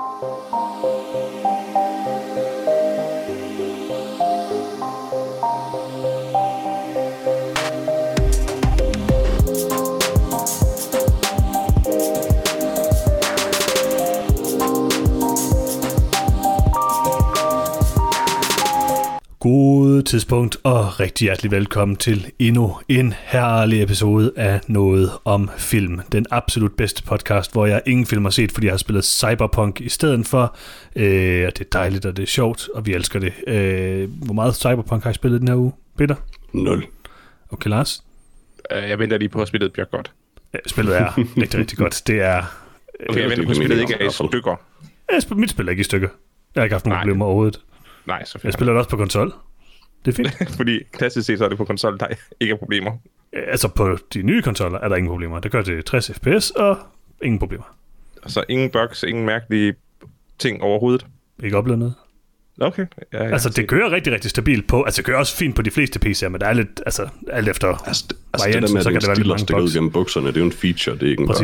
God tidspunkt og rigtig hjertelig velkommen til endnu en herlig episode af Noget om Film. Den absolut bedste podcast, hvor jeg ingen film har set, fordi jeg har spillet Cyberpunk i stedet for. Øh, og det er dejligt, og det er sjovt, og vi elsker det. Øh, hvor meget Cyberpunk har I spillet den her uge, Peter? Nul. Okay, Lars? Øh, Jeg venter lige på, at spillet bliver godt. Ja, Spillet er rigtig, rigtig godt. Det er... Okay, jeg det venter er på, at spillet ikke er i stykker. Ja, mit spil er ikke i stykker. Jeg har ikke haft nogen problemer overhovedet. Nej, så Jeg spiller det også på konsol. Det er fint. Fordi klassisk set, så er det på konsol, der ikke er problemer. altså på de nye konsoller er der ingen problemer. Der gør det 60 fps og ingen problemer. Så ingen bugs, ingen mærkelige ting overhovedet. Ikke oplevet noget. Okay. Ja, ja. Altså, det kører rigtig, rigtig stabilt på. Altså, det kører også fint på de fleste PC'er, men der er lidt, altså, alt efter Altså, det, altså det der med, så at kan det være lidt mange stikker ud bugs. gennem bukserne, det er jo en feature, det er ikke en bug.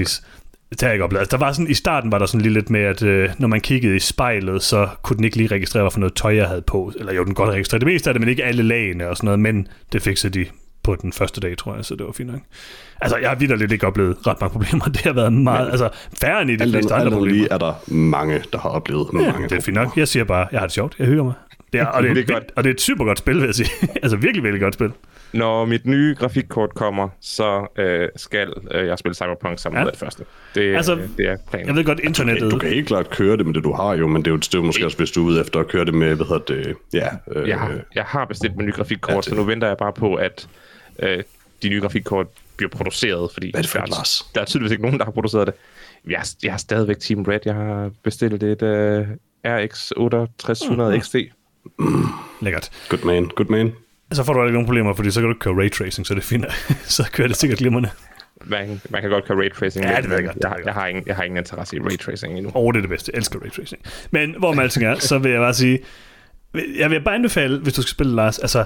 Det har jeg ikke oplevet. Altså, der var sådan, I starten var der sådan lige lidt med, at øh, når man kiggede i spejlet, så kunne den ikke lige registrere, hvad for noget tøj, jeg havde på. Eller jo, den godt registrere det meste af det, men ikke alle lagene og sådan noget. Men det fikset de på den første dag, tror jeg, så det var fint nok. Altså, jeg har vidderligt ikke oplevet ret mange problemer. Det har været meget, altså, færre end i de fleste andre problemer. lige er der mange, der har oplevet Ja, mange det er fint nok. Jeg siger bare, jeg har det sjovt. Jeg hygger mig. Det er, og, det er, Det er et, godt. og det er et super godt spil, vil jeg sige. altså virkelig, virkelig godt spil. Når mit nye grafikkort kommer, så øh, skal øh, jeg spille Cyberpunk sammen Ja. med det første. Det, Altså, altså, det er planen. Jeg ved godt, internettet... Du kan helt klart køre det med det, du har jo, men det er jo et sted måske også, hvis du er ude efter at køre det med, hvad hedder det, ja, øh, jeg, har, jeg har bestilt mit nye grafikkort, Ja, ja, det- så nu venter jeg bare på, at øh, de nye grafikkort bliver produceret, fordi Hvad er det for der, Lars? der er tydeligvis ikke nogen, der har produceret det. Jeg, er- jeg har stadigvæk Team Red. Jeg har bestilt et øh, RX 6800 XT. Lækkert. good man, good man. Så får du ikke nogen problemer, fordi så kan du ikke køre raytracing, så det er fint. så kører det sikkert glimrende. Man, man kan godt køre raytracing. Ja, men det ved jeg godt, det Jeg, ved jeg har ingen, jeg har ingen interesse i raytracing endnu. Og det er det bedste. Jeg elsker raytracing. Men hvor man alting er, så vil jeg bare sige... Jeg vil bare anbefale, hvis du skal spille Lars, altså...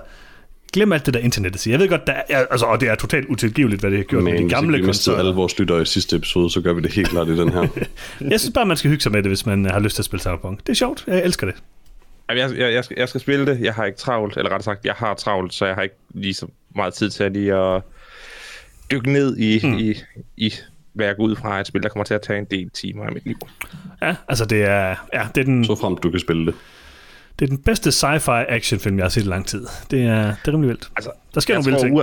Glem alt det der internettet siger. Jeg ved godt, der er, altså, og det er totalt utilgiveligt, hvad det har gjort Men med de gamle vi mistede alle vores lyttere i sidste episode, så gør vi det helt klart i den her. Jeg synes bare, man skal hygge sig med det, hvis man har lyst til at spille Cyberpunk. Det er sjovt. Jeg elsker det. Jeg, jeg, jeg, skal, jeg skal spille det. Jeg har ikke travlt, eller rettere sagt, jeg har travlt, så jeg har ikke lige så meget tid til at lige at dykke ned i, mm. i, i hvad jeg går ud fra, et spil, der kommer til at tage en del timer af mit liv. Ja, altså det er, ja, det er den, Så frem du kan spille det. det er den bedste sci-fi actionfilm, jeg har set i lang tid. Det er, det er rimelig vildt. Altså, Der sker nogle vilde ting.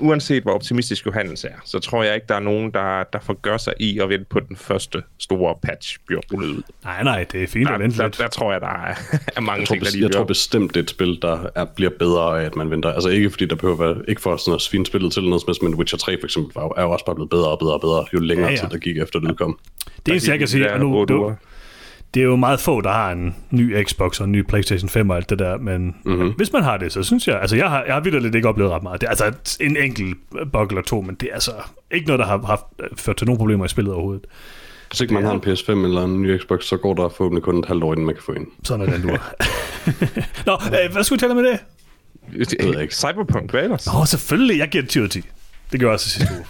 Uanset hvor optimistisk Johannes er, så tror jeg ikke, der er nogen, der, der forgør sig i at vente på den første store patch bliver rullet ud. Nej, nej, det er fint Der, at vente der, lidt. der tror jeg, der er, er mange Jeg tror, ting, der lige jeg tror bestemt, det er et spil, der er, bliver bedre af, at man venter. Altså ikke fordi der behøver at være, ikke for sådan at svine spillet til noget men Witcher 3 for eksempel var, er jo også bare blevet bedre og bedre og bedre, jo længere Ja, ja, tid der gik efter det udkom. Det eneste, jeg kan sige, Der og er nu, otte det, det er jo meget få, der har en ny Xbox og en ny PlayStation 5 og alt det der, men Mhm. mm-hmm. hvis man har det, så synes jeg, altså jeg har, jeg har vidderligt ikke oplevet ret meget. Det er altså en enkelt bug eller to, men det er altså ikke noget, der har haft, ført til nogen problemer i spillet overhovedet. Hvis ikke man har en PS5 eller en ny Xbox, så går der forhåbentlig kun et halvt år, inden man kan få en. Sådan er den du Nå, øh, hvad skulle vi tale med det? ved jeg ikke. Cyberpunk, hvad ellers? Åh, selvfølgelig, jeg giver det 10 ud af 10. Det gør jeg også sidste uge.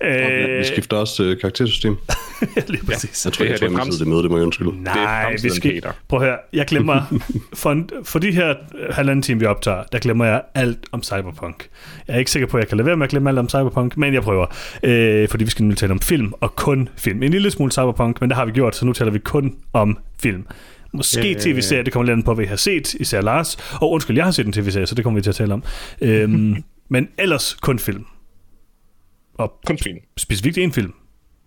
Vi øh, skifter også øh, karaktersystem. lige præcis. Jeg tror, Det jeg her, det er det med, det må jeg undskylde. Nej, vi fremtiden, skal... Peter. Prøv at høre, jeg glemmer... For, for de her øh, halvanden time, vi optager, der glemmer jeg alt om Cyberpunk. Jeg er ikke sikker på, at jeg kan lade være med at glemme alt om Cyberpunk, men jeg prøver. Øh, fordi vi skal nu tale om film, og kun film. En lille smule Cyberpunk, men det har vi gjort, så nu taler vi kun om film. Måske Øh. tv-serie, det kommer lidt på, hvad I har set, især Lars. Og undskyld, jeg har set en tv-serie, så det kommer vi til at tale om. Øhm, men ellers kun film. Og Kun film. specifikt en film.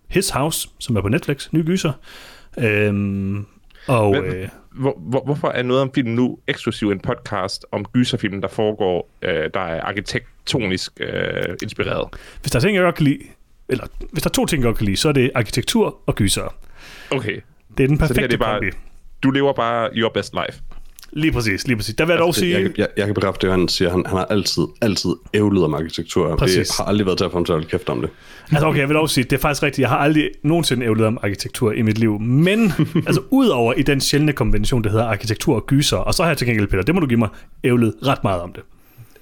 His House, som er på Netflix, ny gyser. Øhm, og Men- øh, Hvor, hvor, hvorfor er noget om film nu eksklusiv en podcast om gyserfilm, der foregår, øh, der er arkitektonisk øh, inspireret? hvis der er ting, jeg godt kan lide, eller hvis der er to ting, jeg godt kan lide, så er det arkitektur og gyser. Okay, Det er den så det perfekte her det er bare, kombi. du lever bare your best life. Lige præcis, lige præcis. Der vil jeg dog Altså, sige... jeg, jeg, jeg kan bekræfte det, han siger. Han, han har altid, altid ævlet om arkitektur. Præcis. Det har aldrig været til at få ham til at kæft om det. Altså okay, jeg vil dog sige, det er faktisk rigtigt. Jeg har aldrig nogensinde ævlet om arkitektur i mit liv. Men, altså udover i den sjældne konvention, der hedder arkitektur og gyser, og så har jeg til gengæld, Peter, det må du give mig, ævlet ret meget om det.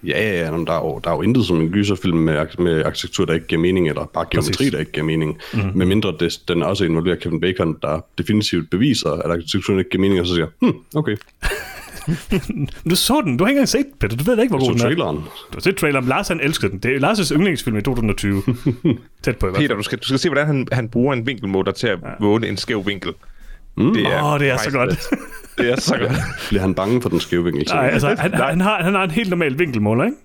Ja, ja, ja, der er, jo, der er jo intet som en gyserfilm med, med arkitektur, der ikke giver mening, eller bare geometri, Præcis. der ikke giver mening. Mm-hmm. Med mindre det, den også involverer Kevin Bacon, der definitivt beviser, at arkitekturen ikke giver mening, og så siger, hm, okay, Du så den. Du har ikke engang set den, Peter. Du ved da ikke, hvor så god den er. traileren. Du har set traileren. Lars han elskede den. Det er Lars' yndlingsfilm i 2020. Tæt på i hvert Peter, fald. du skal, du skal se, hvordan han, han bruger en vinkelmotor til at måle en skæv vinkel. Mm. Det Åh, det er så godt. Det er så godt. Bliver han bange for den skæve vinkel? Nej, altså, han, han, har, han har en helt normal vinkelmåler, ikke?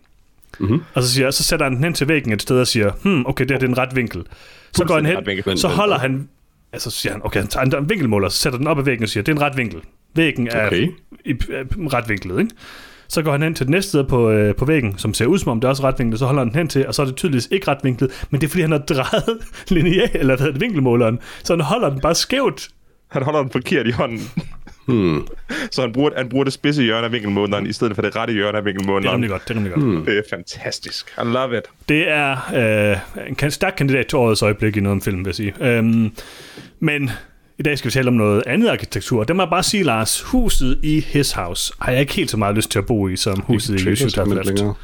Mm-hmm. Og så, siger, så sætter han den hen til væggen et sted og siger, hmm, okay, det her det er en ret vinkel. Så går han hen, så holder han, altså så siger han, okay, han tager en vinkelmåler, så sætter den op ad væggen og siger, det er en ret vinkel. Væggen er Okay. i, i, ret vinklet, ikke? Så går han hen til det næste sted på, øh, på væggen, som ser ud som om det er også ret vinklet, så holder han den hen til, og så er det tydeligvis ikke ret vinklet, men det er fordi, han har drejet lineal, eller hvad vinkelmåleren, så han holder den bare skævt. Han holder den forkert i hånden. Hmm. Så han bruger, han bruger det spidse hjørne af vinkelmåneren, i stedet for det rette hjørne af Det er rimelig godt, det er godt. Mm. Det er fantastisk. I love it. Det er øh, en kan- stærk kandidat til årets øjeblik i noget om film, vil jeg sige. Øhm, men i dag skal vi tale om noget andet arkitektur. Det må jeg bare sige, Lars. Huset i His House har jeg ikke helt så meget lyst til at bo i, som huset i Left. længere.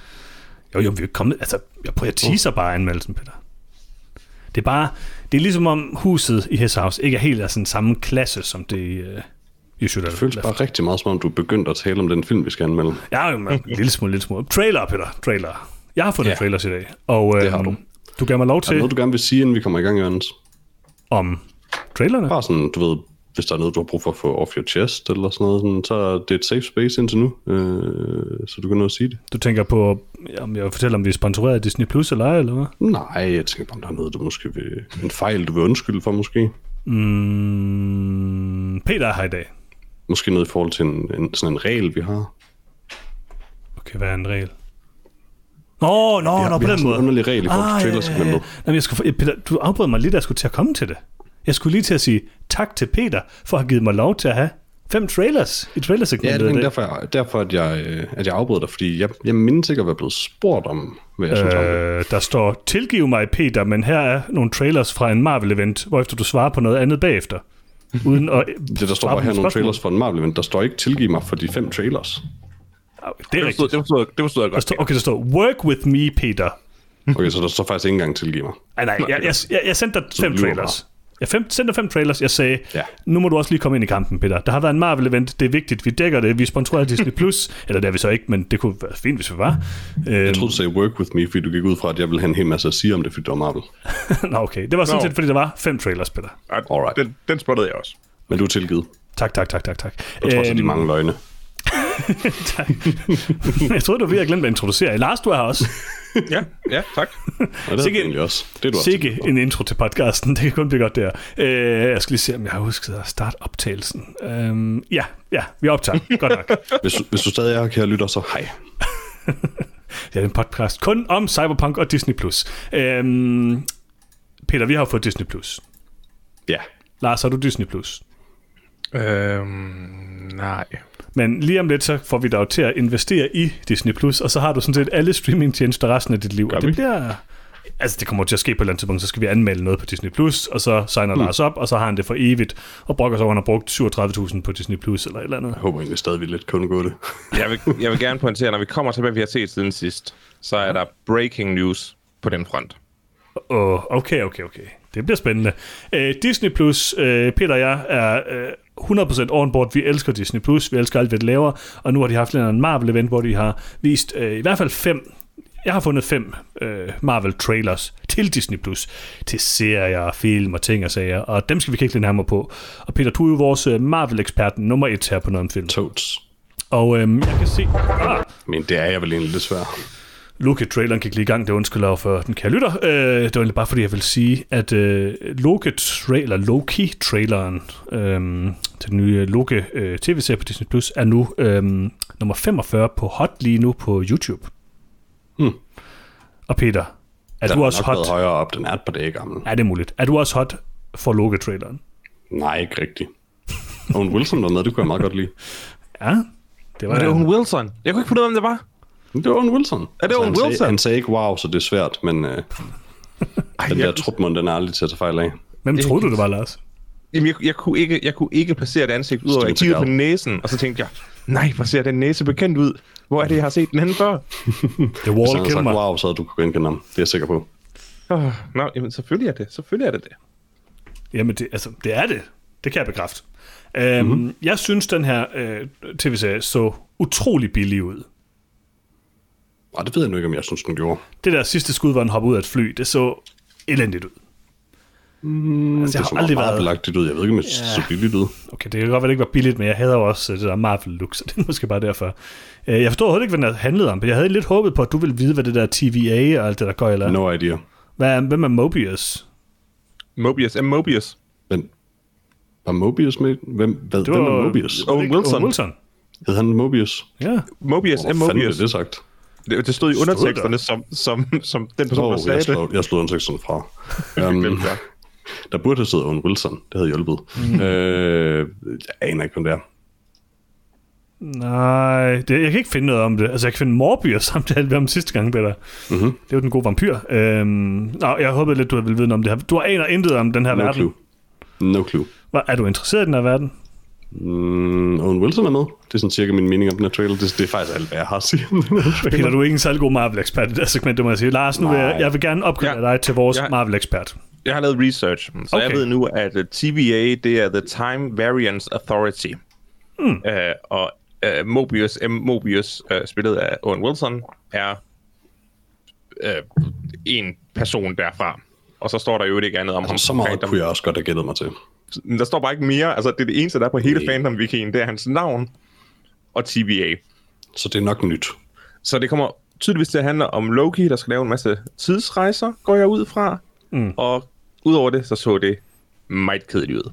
Jo, jo, vi er kommet... Altså, jeg prøver at teaser bare anmeldelsen, Peter. Det er bare... Det er ligesom om huset i His House ikke er helt af sådan samme klasse, som det i uh, Det føles Left. bare rigtig meget, som om du er begyndt at tale om den film, vi skal anmelde. Ja, jo, men en lille smule, lille smule. Trailer, Peter. Trailer. Jeg har fundet Ja. trailers i dag. Og Det øhm, har du. du gav mig lov Er der til noget, du gerne vil sige, inden vi kommer i gang, Jørgens? om trailerne. Bare sådan, du ved, hvis der er noget, du har brug for at få off your chest, eller sådan noget, sådan, så er det et safe space indtil nu, øh, så du kan nå at sige det. Du tænker på, om jeg vil fortælle, om vi er sponsoreret af Disney Plus eller ej, eller hvad? Nej, jeg tænker bare, om der er noget, du måske vil... En fejl, du vil undskylde for, måske. Mm, Peter er her i dag. Måske noget i forhold til en, en, sådan en regel, vi har. Okay, hvad er en regel? Nå, nå, Vi har, nå, vi på har den sådan måde. en underlig regel i forhold til Ah, ja, trailers, ja, ja. Jamen, jeg skulle, Peter, du afbrød mig lige, da jeg skulle til at komme til det. Jeg skulle lige til at sige tak til Peter, for at have givet mig lov til at have fem trailers i Ja, det trailersegmentet. er derfor, jeg, derfor at, jeg, øh, at jeg afbrød dig, fordi jeg, jeg mindes ikke at være blevet spurgt om, hvad jeg synes om det. Øh, der står, tilgiv mig Peter, men her er nogle trailers fra en Marvel-event, hvorefter du svarer på noget andet bagefter. Uden at Det, der står bare her nogle trailers for en Marvel, men der står ikke tilgiv mig for de fem trailers. Det er Det rigtigt. det forstod, jeg- det forstod jeg Der godt. står, okay, der står, work with me, Peter. Okay, så der står faktisk ikke engang tilgiv mig. Nej, nej, jeg, jeg, jeg, jeg sendte dig fem trailers. Jeg fem, sendte fem trailers. Jeg sagde, Ja. nu må du også lige komme ind i kampen, Peter. Der har været en Marvel-event. Det er vigtigt. Vi dækker det. Vi sponsorerer Disney+. Plus. Eller det er vi så ikke, men det kunne være fint, hvis vi var. Øhm, Jeg troede, du sagde work with me, fordi du gik ud fra, at jeg ville have en hel masse at sige om det, fordi det var Marvel. Nå, okay. Det var sådan Nå. set, fordi der var fem trailers, Peter. Alright. Den, den spottede jeg også. Men du er tilgivet, Tak, tak, tak, tak, tak. på trods af de mange løgne. jeg troede, du var ved at glemme at introducere. Lars, du er her også. Ja, ja, tak. Og det Sikke- også. Det er du også. Sikke en intro til podcasten. Det kan kun blive godt der. Øh, jeg skal lige se, om jeg har husket at starte optagelsen. Øhm, ja, ja, vi optager. Godt nok. Hvis, du- hvis du stadig er her, kære lytter, så hej. Det er en podcast kun om Cyberpunk og Disney+. Plus. Øhm, Peter, vi har jo fået Disney+. Plus. Ja. Lars, har du Disney+. Plus? Øhm, nej. Men lige om lidt, så får vi dig til at investere i Disney+, Plus, og så har du sådan set alle streamingtjenester resten af dit liv. Gør Og det vi? bliver... Altså, det kommer til at ske på et eller andet tidspunkt, så skal vi anmelde noget på Disney+, Plus, og så signer Hmm. Lars op, og så har han det for evigt, og brokker sig over, at han har brugt 37.000 på Disney+, Plus eller et eller andet. Jeg håber egentlig stadig, vi lidt kan undgå det. Jeg vil, jeg vil gerne pointere, når vi kommer til, hvad vi har set siden sidst, så er der breaking news på den front. Åh, okay, okay, okay. Det bliver spændende. Øh, Disney Plus, øh, Peter og jeg er øh, 100% on board. Vi elsker Disney Plus. Vi elsker alt, hvad det laver. Og nu har de haft en Marvel-event, hvor de har vist øh, i hvert fald fem jeg har fundet fem øh, Marvel-trailers til Disney+, Plus til serier, film og ting og sager, og dem skal vi kigge lidt nærmere på. Og Peter, du er jo vores øh, Marvel-ekspert nummer et her på noget om film. Toads. Og øh, jeg kan se... Ah, Men det er jeg vel egentlig lidt svært. Loki-traileren gik lige i gang, det undskylder jeg for den kære lytter. Øh, det var egentlig bare fordi, jeg vil sige, at øh, Loki-trailer, Loki-traileren øh, til den nye Loki øh, tv-serie på Disney Plus er nu øh, nummer 45 på hot lige nu på YouTube. Hmm. Og Peter, er Den du har også nok hot? været højere op. Den er et par dage gammel. Er det muligt? Er du også hot for Loki-traileren? Nej, ikke rigtigt. Owen Wilson var med, det kunne jeg meget godt lide. Ja, det var, Var det Owen Wilson? Jeg kunne ikke finde ud af, hvem det var. Det var Owen Wilson. Er det Owen han Wilson? Sagde, han sagde ikke wow, så det er svært, men øh, Ej, den jeg, der trupmund, den er aldrig til at tage fejl af. Hvem troede du, det var, Lars? jamen, jeg, jeg, kunne ikke, jeg kunne ikke placere et ansigt ud over. Jeg kiggede på næsen, og så tænkte jeg, Nej, hvor ser den næse bekendt ud. Hvor er det, jeg har set den henne før? The Hvis han Wall havde wow, så havde du kunne genkende ham. Det er jeg sikker på. Oh, Nå, jamen selvfølgelig er det. Selvfølgelig er det det. Jamen, det, altså, det er det. Det kan jeg bekræfte. Øhm, Mhm. mm-hmm. Jeg synes, den her øh, tv-serie så utrolig billig ud. Og det ved jeg nu ikke, om jeg synes, den gjorde. Det der sidste skud, hvor han hopper ud af et fly, det så elendigt ud. Mm, altså, Det jeg så har aldrig meget været... belagtigt ud. Jeg ved ikke, om det så billigt ud. Okay, det kan godt være, det ikke var billigt, men jeg hader jo også øh, det der Marvel-look, så det er måske bare derfor. Øh, Jeg forstår overhovedet ikke, hvad den handlede om, men jeg havde lidt håbet på, at du ville vide, hvad det der TVA og alt det der går, eller No idea. hvad, er- hvem er Mobius? Mobius. M. Mobius. Men var Mobius med? Hvem, hvad, Det hvem var er Mobius? Owen? Wilson. Owen Wilson. Hed han Mobius? Ja. Mobius. Hvor fanden Mobius. er det sagt? Det, det stod i Stod underteksterne, der? som, som, som den person, Åh, der sagde jeg det. slår, jeg slår underteksten fra. Um, der burde have stået Owen Wilson. Det havde hjulpet. Mm. Øh, jeg aner ikke, hvem det er. Nej, det, jeg kan ikke finde noget om det. Altså, jeg kan finde Morbius, samtalte vi om sidste gang, Peter. Mm-hmm. Det er jo den gode vampyr. Øhm, nå, jeg håbede lidt, du ville vide noget om det her. Du aner intet om den her No verden. clue. No clue. Hvad, er du interesseret i den her verden? Mm, Owen Wilson er med. Det er sådan cirka min mening om den her trailer. Det, det er faktisk alt, hvad jeg har at sige om den her trailer. Peter, du er ikke en særlig god Marvel-ekspert i det segment, det må jeg sige. Lars, nu vil jeg, Nej. jeg vil gerne opgradere Ja. dig til vores Ja. Marvel-ekspert. Jeg har lavet research, så okay. jeg ved nu, at uh, TVA, det er The Time Variance Authority. Mm. Uh, og uh, Mobius, M. Mobius, uh, spillet af Owen Wilson, er uh, en person derfra. Og så står der jo ikke andet om ham. Altså, så på meget kunne jeg også godt have gættet mig til. Men Der står bare ikke mere. Altså, det er det eneste, der er på hele Nej. fandom-wikien. Det er hans navn og TVA. Så det er nok nyt. Så det kommer tydeligvis til at handle om Loki, der skal lave en masse tidsrejser, går jeg ud fra. Mm. Og udover det, så så det meget kedeligt ud.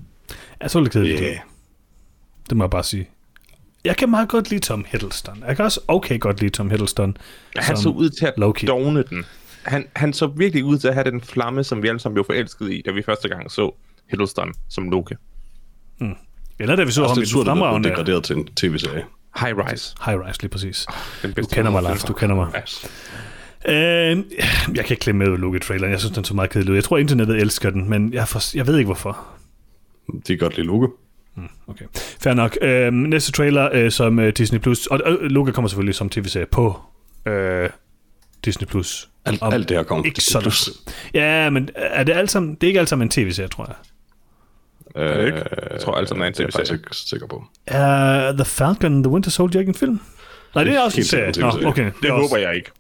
Jeg så lidt kedeligt Yeah. Det må jeg bare sige. Jeg kan meget godt lide Tom Hiddleston. Jeg kan også okay godt lide Tom Hiddleston. Han så ud til at Loki. dovne den. Han, han så virkelig ud til at have den flamme, som vi alle sammen blev forelsket i, da vi første gang så Hiddleston som Loki. Eller da vi så Altså, ham i det er den det er fremragende degraderet til en tv-serie. High Rise. High Rise, lige præcis. Den Du kender mig. Lars. Du kender mig. Ja. Øh, jeg kan ikke klemme med Loki-traileren. Jeg synes, den så meget kedelig ud. Jeg tror, internettet elsker den, men jeg, for, jeg ved ikke, hvorfor. De kan godt lide Luke. Okay, fair nok. Øh, næste trailer, øh, som øh, Disney+, Plus og øh, Loki kommer selvfølgelig som tv-serie på øh, Disney+. Plus. Alt, alt det her kommer Ikke til så lang plus. tid. Ja, men er det alt sammen, det er ikke alt sammen en tv-serie, tror jeg. Det ikke? Jeg tror alt sammen er en Det er jeg TV-serie. faktisk ikke sikker på. Er The Falcon the Winter Soldier ikke en film? Nej, det er også en serie. Nå, TV-serie. okay. Det er også- håber jeg ikke.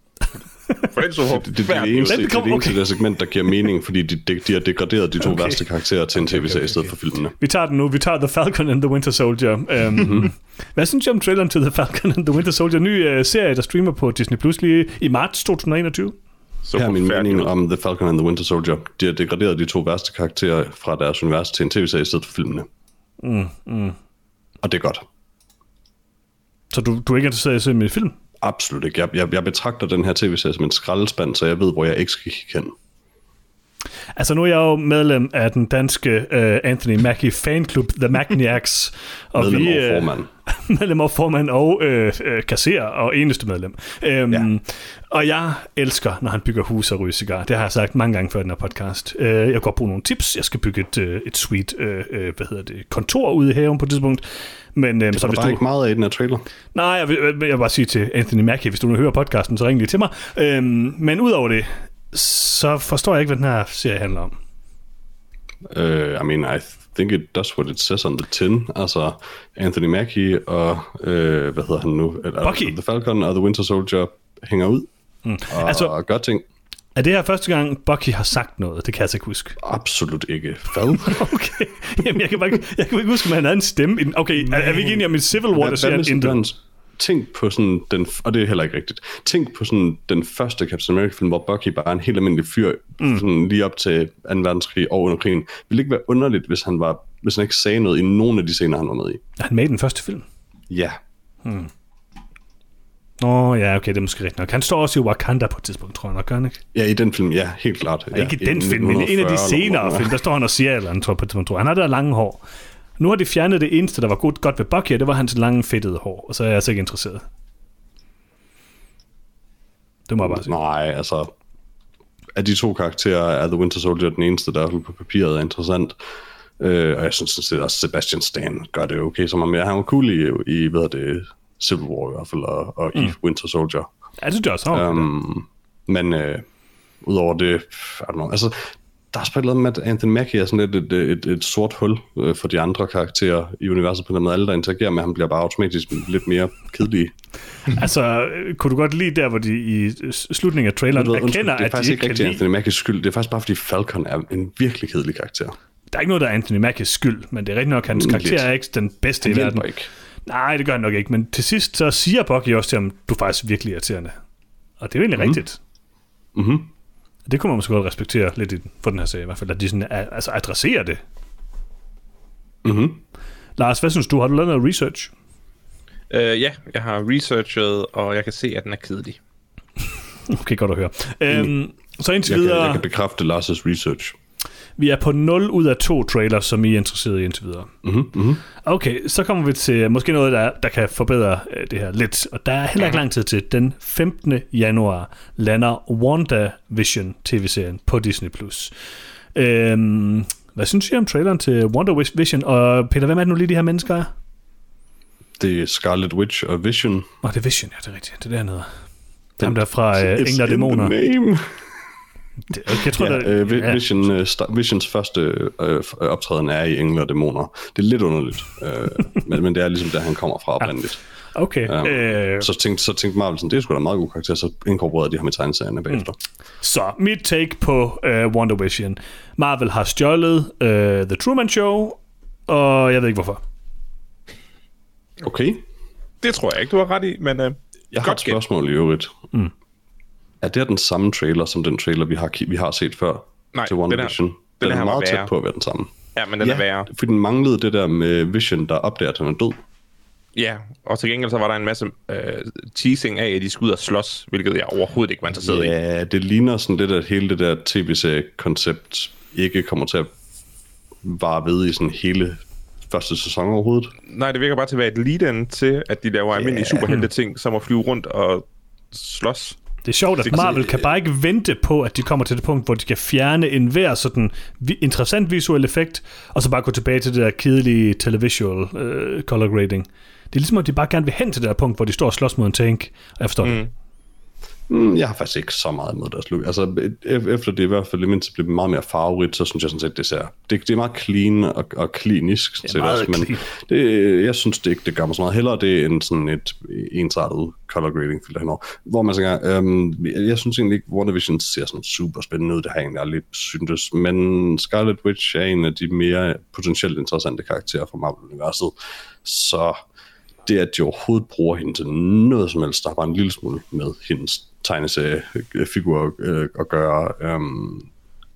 Så håber Det, det, det er det eneste, det, er det eneste okay. segment, der giver mening, fordi de, de, de har degraderet de to Okay. værste karakterer til en tv-serie i stedet for filmene. Vi tager den nu. Vi tager The Falcon and the Winter Soldier. Um, Mhm. Hvad synes I om traileren til The Falcon and the Winter Soldier? Ny uh, serie, der streamer på Disney Plus lige i marts 2021. så Her er min mening om The Falcon and the Winter Soldier. De har degraderet de to værste karakterer fra deres univers til en tv-serie i stedet for filmene. Mm, mm. Og det er godt. Så du, du er ikke interesseret i at se min film? Absolut ikke. Jeg, jeg, jeg betragter den her tv-serie som en skraldespand, så jeg ved, hvor jeg ikke skal kigge hen. Altså nu er jeg jo medlem af den danske uh, Anthony Mackie fanklub, The Magniacs. og Medlem vi, og øh, formand. medlem og formand og øh, øh, kasserer og eneste medlem. Øhm, ja. Og jeg elsker, når han bygger hus og ryger cigar. Det har jeg sagt mange gange før den her podcast. Øh, jeg kan godt bruge nogle tips. Jeg skal bygge et, øh, et sweet øh, øh, hvad hedder det, kontor ude i haven på et tidspunkt. Men øh, Så så hvis du... ikke meget af i den her trailer. Nej, jeg vil, jeg vil bare sige til Anthony Mackie, hvis du nu hører podcasten, så ring lige til mig. Øhm, men udover det, så forstår jeg ikke, hvad den her serie handler om. Uh, I mean, I think it does what it says on the tin. Altså, Anthony Mackie og, uh, hvad hedder han nu? Bucky. The Falcon og The Winter Soldier hænger ud mm. og Altså- altså, gør ting. Er det her første gang, Bucky har sagt noget? Det kan jeg altså ikke huske. Absolut ikke. Hvad? Okay. Jamen, jeg kan, bare, ikke- jeg kan ikke huske, om han havde en stemme. Okay, er, er vi ikke enige om i Civil War, der siger intet? Tænk på sådan den, og det er heller ikke rigtigt. Tænk på sådan den første Captain America film, hvor Bucky bare er en helt almindelig fyr, mm. sådan lige op til 2. verdenskrig og under krigen. Ville det ikke være underligt, hvis han, var, hvis han ikke sagde noget i nogen af de scener, han var med i? Er han med i den første film? Ja. Nå, ja, okay, det er måske rigtigt nok. Han står også i Wakanda på et tidspunkt, tror jeg nok, gør han ikke? Ja, i den film, ja, helt klart. Ja, ja, ikke i den film, men en af de 1940 eller senere film, der står han og siger eller andet, tror jeg, på et tidspunkt. Han har det der lange hår. Nu har de fjernet det eneste, der var godt, godt ved Bucky, og det var hans lange, fedtede hår, og så er jeg altså ikke interesseret. Det må jeg bare sige. Nej, altså... Af de to karakterer er The Winter Soldier den eneste, der på papiret er interessant. Øh, og jeg synes sådan set også, Sebastian Stan gør det okay som. Ja, han var cool i, i hvad det, Civil War i hvert fald, og, og mm. i Winter Soldier. Ja, det synes jeg også. Okay, Um, men øh, udover det, I don't know, altså, der er andet med, at Anthony Mackie er sådan lidt et, et, et, et sort hul øh, for de andre karakterer i universet på den måde. Alle, der interagerer med ham, bliver bare automatisk lidt mere kedelige. altså, kunne du godt lide der, hvor de i slutningen af traileren Ved du hvad, erkender, undskyld, det er at de faktisk ikke ikke rigtig. Anthony Mackies skyld. Det er faktisk bare, fordi Falcon er en virkelig kedelig karakter. Der er ikke noget, der er Anthony Mackies skyld, men det er rigtigt nok, at hans Mm, karakter lidt. er ikke den bedste Det i verden. ikke. Nej, det gør han nok ikke, men til sidst så siger Bucky også til ham, du er faktisk virkelig irriterende. Og det er jo egentlig mm. rigtigt. Mhm. Det kunne man måske godt respektere lidt i, den- for den her serie i hvert fald, at de sådan, altså adresserer det. Mhm. Lars, hvad synes du? Har du lavet noget research? Uh, ja, jeg har researchet, og jeg kan se, at den er kedelig. Okay, godt at høre. Øhm, så indtil Jeg kan, videre, jeg kan bekræfte Lars' research. Vi er på 0 ud af 2 trailers, som I er interesseret i indtil videre. Mhm, mhm. Okay, så kommer vi til måske noget, der, der kan forbedre øh, det her lidt. Og der er heller ikke lang tid til. Den 15. januar lander WandaVision tv-serien på Disney+. Plus. Øhm, hvad synes I om traileren til WandaVision? Og Peter, hvem er det nu lige, de her mennesker er? Det er Scarlet Witch og Vision. Åh, oh, det er Vision, ja, det er rigtigt. Det er dernede. Dem der fra It's Engler og Dæmoner. Det, jeg tror, Ja, der, øh, Vi- Vision, øh, sta- Visions første øh, f- optræden er i Engler og Dæmoner. Det er lidt underligt, øh, men, men det er ligesom der, han kommer fra oprindeligt. Okay. Um, Øh, så, tænkte, så tænkte Marvel sådan, det er sgu da en meget god karakter, så inkorporerede de ham i tegneserierne bagefter. Så mit take på uh, WandaVision. Marvel har stjålet uh, The Truman Show, og jeg ved ikke hvorfor. Okay, Det tror jeg ikke, du har ret i, men uh, jeg har et godt spørgsmål i øvrigt. Mm. Er det den samme trailer, som den trailer, vi har, vi har set før Nej, til den One her- Vision? den Den, her er meget tæt på at være den samme. Ja, men den er værre. for den manglede det der med Vision, der opdager, at han er død. Ja, og til gengæld så var der en masse øh, teasing af, at de skulle ud og slås, hvilket jeg overhovedet ikke var interesseret i. Ja, det ligner sådan lidt, at hele det der tv-serie-koncept ikke kommer til at vare ved i sådan hele første sæson overhovedet. Nej, det virker bare til at være et lead-in til, at de laver almindelige superhelte-ting, som at flyve rundt og slås. Det er sjovt, at Marvel kan bare ikke vente på, at de kommer til det punkt, hvor de kan fjerne enhver sådan interessant visuel effekt, og så bare gå tilbage til det der kedelige televisual uh, color grading. Det er ligesom, at de bare gerne vil hen til det der punkt, hvor de står og slås mod en tank, og jeg forstår mm. det. Mm, jeg har faktisk ikke så meget imod deres look. Altså, efter det i hvert fald mindst bliver meget mere farverigt, så synes jeg sådan set, det ser... Det, det er meget clean og, og klinisk, sådan set meget også, men det, jeg synes det ikke, det gør mig så meget. Hellere det end sådan et ensartet color grading filter henover. Hvor man tænker, øhm, jeg, jeg synes egentlig ikke, WandaVision ser sådan super spændende ud. Det har jeg egentlig aldrig syntes. Men Scarlet Witch er en af de mere potentielt interessante karakterer fra Marvel-universet. Så det, at de overhovedet bruger hende til noget som helst, der har bare en lille smule med hendes tegneseriefigur øh, at gøre, øhm,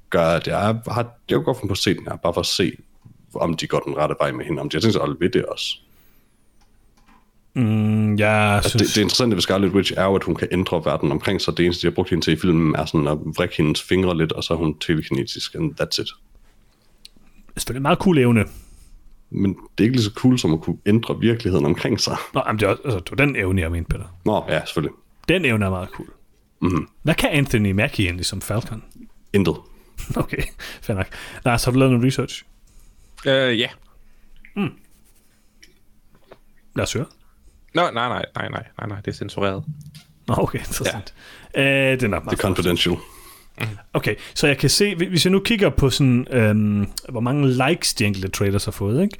gør, at jeg har, jeg vil godt finde på at se den her, bare for at se, om de går den rette vej med hende, om de har tænkt sig at ved det også. Mm, jeg Altså, synes, det, det interessante ved Scarlet Witch er jo, at hun kan ændre verden omkring sig. Det eneste, de har brugt hende til i filmen, er sådan at vrikke hendes fingre lidt, og så er hun telekinetisk, and that's it. det er en meget cool evne. Men det er ikke lige så cool, som at kunne ændre virkeligheden omkring sig. Nå, jamen, det, er, altså, det var den evne, jeg mente, Peter. Nå, ja, selvfølgelig. Den evne er meget cool. Mhm. Hvad kan Anthony Mackie egentlig som Falcon? Intet. Okay, fair nok. Lars, har du lavet noget research? Øh, ja. Lad os høre. Nå, nej, nej, nej, nej, nej, nej, det er censureret. Nå, okay, interessant. Ja. Øh, det er nok Det meget er confidential. Okay, så jeg kan se, hvis jeg nu kigger på sådan, øhm, hvor mange likes de enkelte trailers har fået, ikke?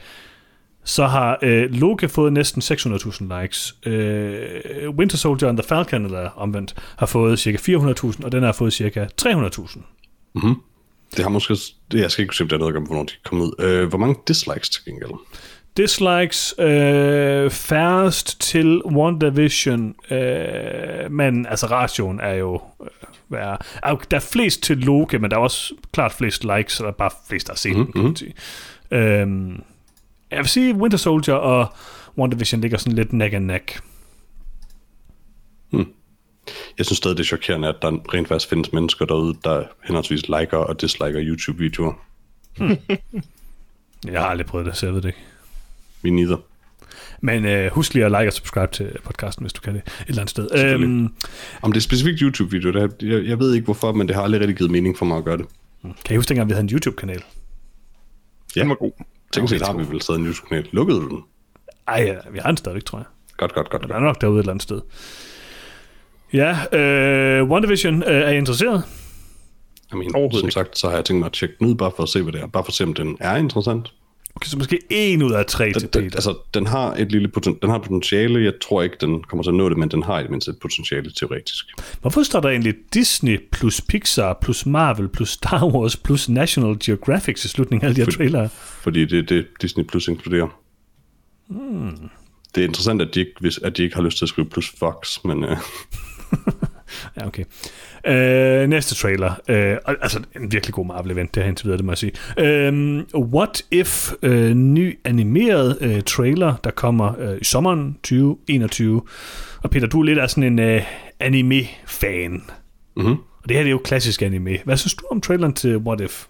Så har øh, Loki fået næsten 600.000 likes. Øh, Winter Soldier and the Falcon, eller omvendt, har fået cirka 400.000, og den har fået cirka 300.000. Det har måske... Jeg skal ikke se, om det er noget med, hvornår de kom ud. Øh, hvor mange dislikes til gengæld? Dislikes øh, færrest til WandaVision, øh, men altså ratioen er jo øh, jo- Der er flest til Loki, men der er også klart flest likes, så der er bare flest, der har set mm-hmm. kan man sige. Øhm, jeg vil sige, Winter Soldier og WandaVision ligger sådan lidt neck and neck. Jeg synes stadig, det er chokerende, at der rent faktisk findes mennesker derude, der henholdsvis liker og disliker YouTube-videoer. Jeg har aldrig prøvet det, så jeg ved det ikke. Vi neither. Men øh, husk lige at like og subscribe til podcasten, hvis du kan det et eller andet sted. Øhm, Om det er specifikt YouTube-video, det er, jeg, jeg ved ikke hvorfor, men det har aldrig rigtig givet mening for mig at gøre det. kan I huske dengang, vi havde en YouTube-kanal? Ja, Den var god. Tænk sig, har vi vel stadig en YouTube-kanal. Lukkede du den? Ej, ja, vi har den stadigvæk, tror jeg. Godt, godt, godt. Den er nok derude et eller andet sted. Ja, øh, One Division, øh, er I interesseret? Mean, Overhovedet som ikke. sagt, så har jeg tænkt mig at tjekke den ud, bare for at se, hvad det er. Bare for at se, om den er interessant. Okay, så måske en ud af tre til Den, Peter. den, altså, den har et lille poten, den har potentiale. Jeg tror ikke, den kommer til at nå det, men den har i det mindste et potentiale teoretisk. Hvorfor står der egentlig Disney plus Pixar plus Marvel plus Star Wars plus National Geographic til slutningen af alle de her Fordi- trailere? Fordi det er det, Disney Plus inkluderer. Hmm. Det er interessant, at de, ikke, at de ikke har lyst til at skrive plus Fox, men øh, Ja, okay. Øh, næste trailer. Øh, altså, en virkelig god Marvel-event, det har indtil videre, det må jeg sige. Øh, What If, øh, ny animeret øh, trailer, der kommer øh, i sommeren 2021. Og Peter, du er lidt af sådan en øh, anime-fan. Mhm. Og det her det er jo klassisk anime. Hvad synes du om traileren til What If?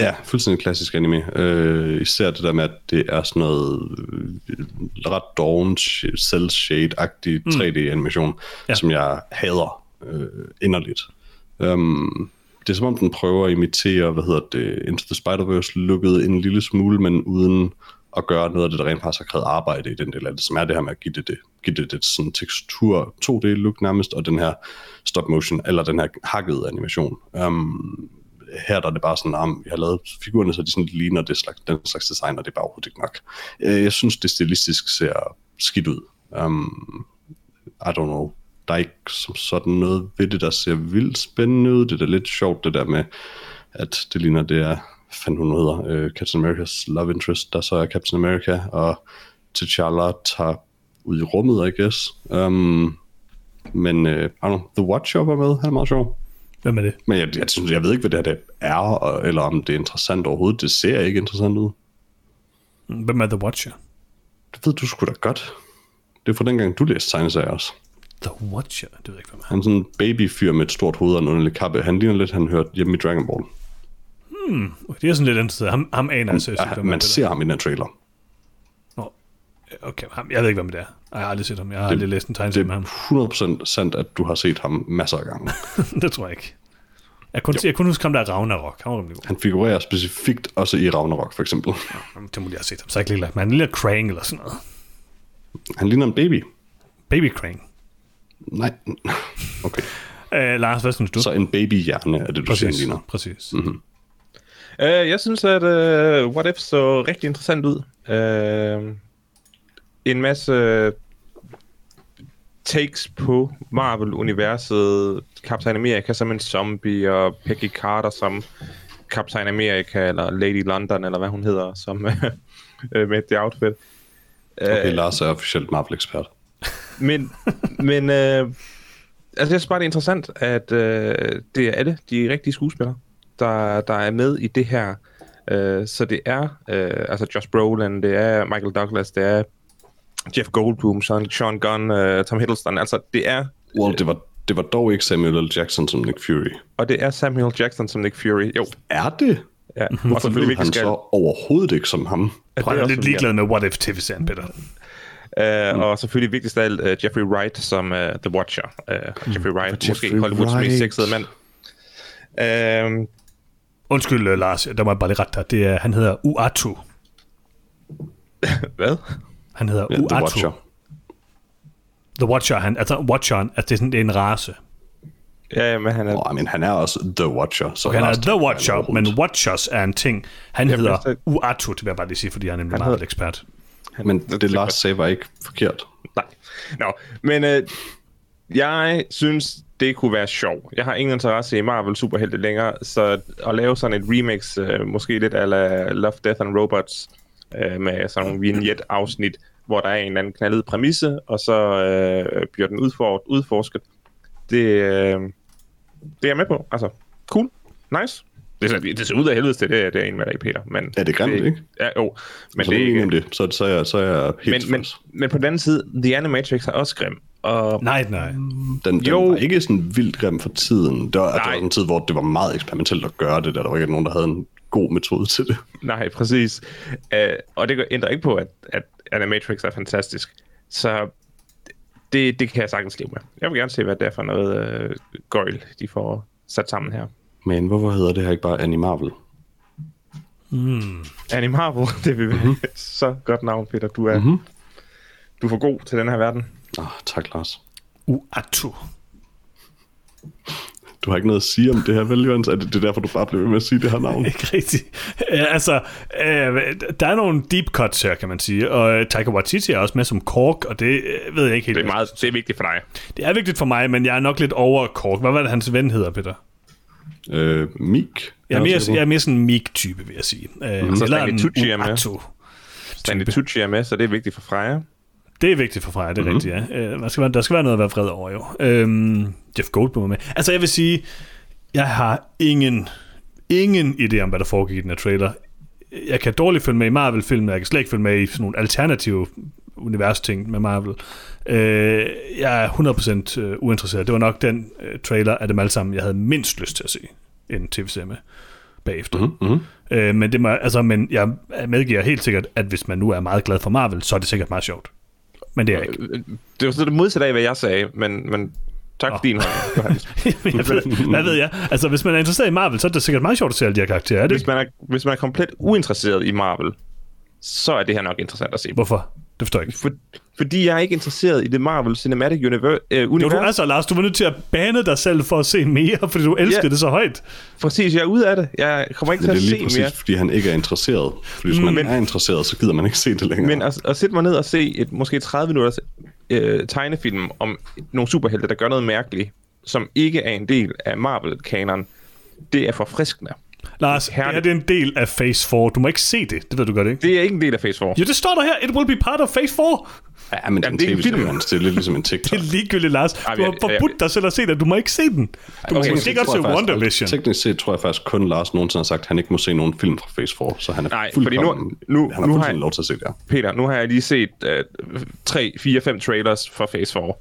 ja, fuldstændig klassisk anime. Øh, især det der med, at det er sådan noget øh, ret doven, cel-shade-agtig 3D-animation, Ja. ja. som jeg hader øh, inderligt. Um, det er som om, den prøver at imitere, hvad hedder det, Into the Spider-Verse lukket en lille smule, men uden at gøre noget af det, der rent faktisk har krævet arbejde i den del af det, som er det her med at give det, det, give det, det sådan tekstur 2D-look nærmest, og den her stop motion, eller den her hakkede animation. Um, her der er det bare sådan, at jeg har lavet figurerne, så de sådan ligner det slags, den slags design, og det er bare overhovedet ikke nok. Øh, jeg synes, det stilistisk ser skidt ud. Um, I don't know. Der er ikke som sådan noget ved det, der ser vildt spændende ud. Det er da lidt sjovt, det der med, at det ligner, det er, fanden hun hedder, uh, Captain America's love interest, der så er Captain America, og T'Challa tager ud i rummet, I guess. Um, men, don't know, The Watcher var med, han er meget sjov. Hvem er det? Men jeg, jeg, synes, jeg ved ikke, hvad det her det er, og- eller om det er interessant overhovedet. Det ser ikke interessant ud. Hvem er The Watcher? Det ved du sgu da godt. Det er fra dengang, du læste tegneserier også. The Watcher? Det ved jeg ikke, hvem er. Han er sådan en babyfyr med et stort hoved og en underlig kappe. Han ligner lidt, han hørte hjemme i Dragon Ball. Okay, det er sådan lidt interessant. Ham, ham aner jeg seriøst ikke, Ja, er man det ser ham i den trailer. Nå, Okay, ham, jeg ved ikke, hvem det er. Jeg har aldrig set ham. Jeg har aldrig læst en Det tegneserie med ham. er 100% sandt, at du har set ham masser af gange. det tror jeg ikke. Jeg kunne, jeg kunne huske ham der Ragnarok. Han var god. Han figurerer specifikt også i Ragnarok, for eksempel. Jamen, Det må jeg have set ham. Så jeg ikke lige lagt mig. Han ligner Krang eller sådan noget. Han ligner en baby. Baby Krang. Nej. Okay. Uh, Lars, hvad synes du? Så en babyhjerne er det, du siger, præcis. ligner. præcis. Uh, jeg synes, at uh, What If så rigtig interessant ud. Uh, en masse takes på Marvel-universet. Captain America som en zombie, og Peggy Carter som Captain America, eller Lady London, eller hvad hun hedder, som øh, med det outfit. Okay, Lars er officielt Marvel-ekspert. Men, men øh, altså, jeg synes bare, det er interessant, at øh, det er alle de rigtige skuespillere, der, der er med i det her. Øh, så det er øh, altså Josh Brolin, det er Michael Douglas, det er Jeff Goldblum, Sean, Sean Gunn, øh, Tom Hiddleston. Altså, det er, Well, det var, det var dog ikke Samuel L. Jackson som Nick Fury. og det er Samuel Jackson som Nick Fury. Jo, Er det? ja. og Hvorfor selvfølgelig lød han skal... så overhovedet ikke som ham? Prøv, det jeg er også lidt ligeglad med What If TV-serien, Peter. Uh, og selvfølgelig vigtigst af alt, uh, Jeffrey Wright som uh, The Watcher. Uh, Jeffrey Wright, Jeffrey måske Hollywoods Wright. mest sexede mand. Uh, Undskyld, uh, Lars, der må jeg bare lige rette dig. Det er, han hedder Uatu. hvad? Han hedder Ja, Uatu. The Watcher. The Watcher, han, altså Watcheren, altså det er, sådan, det er en race. Ja, ja, men han er... Oh, men han er også The Watcher. Så Han er Lars The Watcher, han er men. Watchers er en ting. Han Jamen, hedder altså- Uatu, det vil jeg bare lige sige, fordi han er en Han hedder- Marvel-ekspert. Men det Lars sagde var ikke forkert. Nej. Nå, men øh, jeg synes, det kunne være sjovt. Jeg har ingen interesse i Marvel superhelte længere, så at lave sådan et remix, øh, måske lidt ala Love, Death and Robots, øh, med sådan nogle vignette-afsnit, hvor der er en eller anden knaldet præmisse, og så øh, bliver den udfor- udforsket. Det, øh, det er jeg med på. Altså, cool. Nice. Det ser, det ser ud af helvede til, det, er- det er en med dig, Peter. Men Ja, det er grimt, ikke? Ja, jo. Men så det er ikke om det, så, så, er jeg, så er jeg helt Men, men, men på den anden side, The Animatrix er også grim. Og Nej, nej. Den, den Jo. var ikke sådan vildt grim for tiden. Det var, det Nej. var en tid, hvor det var meget eksperimentelt at gøre det der. Der var ikke nogen, der havde en god metode til det. Nej, præcis. Uh, og det gør- ændrer ikke på, at, at Animatrix er fantastisk. Så det, det kan jeg sagtens leve med. Jeg vil gerne se, hvad det er for noget uh, gøjl, de får sat sammen her. Men hvorfor hedder det her ikke bare Animarvel? Animarvel, det vil Mhm. mm-hmm. så godt navn, Peter. Du er, mm-hmm. Du er for god til den her verden. Oh, tak, Lars. Uatu. Du har ikke noget at sige om det her, vel, Jørgens? Er det, det er derfor, du bare bliver ved med at sige det her navn? Ikke rigtigt. Ja, altså, øh, der er nogle deep cuts her, kan man sige. Og Taika Waititi er også med som Kork, og det øh, ved jeg ikke helt. Det er, meget, det er vigtigt for dig. det er vigtigt for mig, men jeg er nok lidt over Kork. Hvad var det, hans ven hedder, Peter? Øh, Mik? Jeg er mere, jeg er mere sådan en meek-type, vil jeg sige. Øh, Så eller Stanley en Tucci er med. Stanley Tucci er med, så det er vigtigt for Freja. Det er vigtigt for Freja, det er mm-hmm. rigtigt, ja. Øh, der, skal være, der skal være noget at være vred over, jo. Øhm, Jeff Goldblum er med. Altså, jeg vil sige, jeg har ingen, ingen idé om, hvad der foregik i den her trailer. Jeg kan dårligt følge med i Marvel-film, jeg kan slet ikke følge med i sådan nogle alternative univers-ting med Marvel. Øh, jeg er 100% øh, uinteresseret. Det var nok den øh, trailer af dem alle sammen, jeg havde mindst lyst til at se en tv-serie med bagefter. Mm-hmm. Øh, men, det må, altså, men jeg medgiver helt sikkert, at hvis man nu er meget glad for Marvel, så er det sikkert meget sjovt. Men det er jeg ikke. Det var så det modsatte af, hvad jeg sagde, men, men tak for din hånd. ved, hvad ved jeg? Altså, hvis man er interesseret i Marvel, så er det sikkert meget sjovt at se alle de her karakterer. Er det hvis, man er, hvis man er komplet uinteresseret i Marvel, så er det her nok interessant at se. Hvorfor? Det forstår jeg ikke. For, fordi jeg er ikke interesseret i det Marvel Cinematic Universe. Øh, Jo, univers. du, altså, Lars, du var nødt til at bane dig selv for at se mere, fordi du elsker Ja. det så højt. Præcis, jeg er ude af det. Jeg kommer ikke til det er at lige se præcis, mere. fordi han ikke er interesseret. Fordi hvis man Men- er interesseret, så gider man ikke se det længere. Men at, at sætte mig ned og se et måske 30 minutters øh, tegnefilm om nogle superhelte, der gør noget mærkeligt, som ikke er en del af Marvel-kanon, det er forfriskende. Lars, det her Herligt. det er en del af Phase 4. Du må ikke se det. Det ved du godt, ikke? Det er ikke en del af Phase 4. Jo, det står der her. It will be part of Phase 4. ja, men det er en det er en film. Det er lidt ligesom en Det TikTok. er ligegyldigt, Lars. Ej, Du har jeg- jeg- forbudt dig selv at se det. Du må ikke se den. Du må Okay, måske godt tror se Wonder Vision. Teknisk set tror jeg faktisk kun Lars nogensinde har sagt, at han ikke må se nogen film fra Phase 4, så han er Nej, fordi nu- nu- han har nu har jeg- lov til at se det her. Peter, nu har jeg lige set øh, 3, 4, 5 trailers for Phase 4.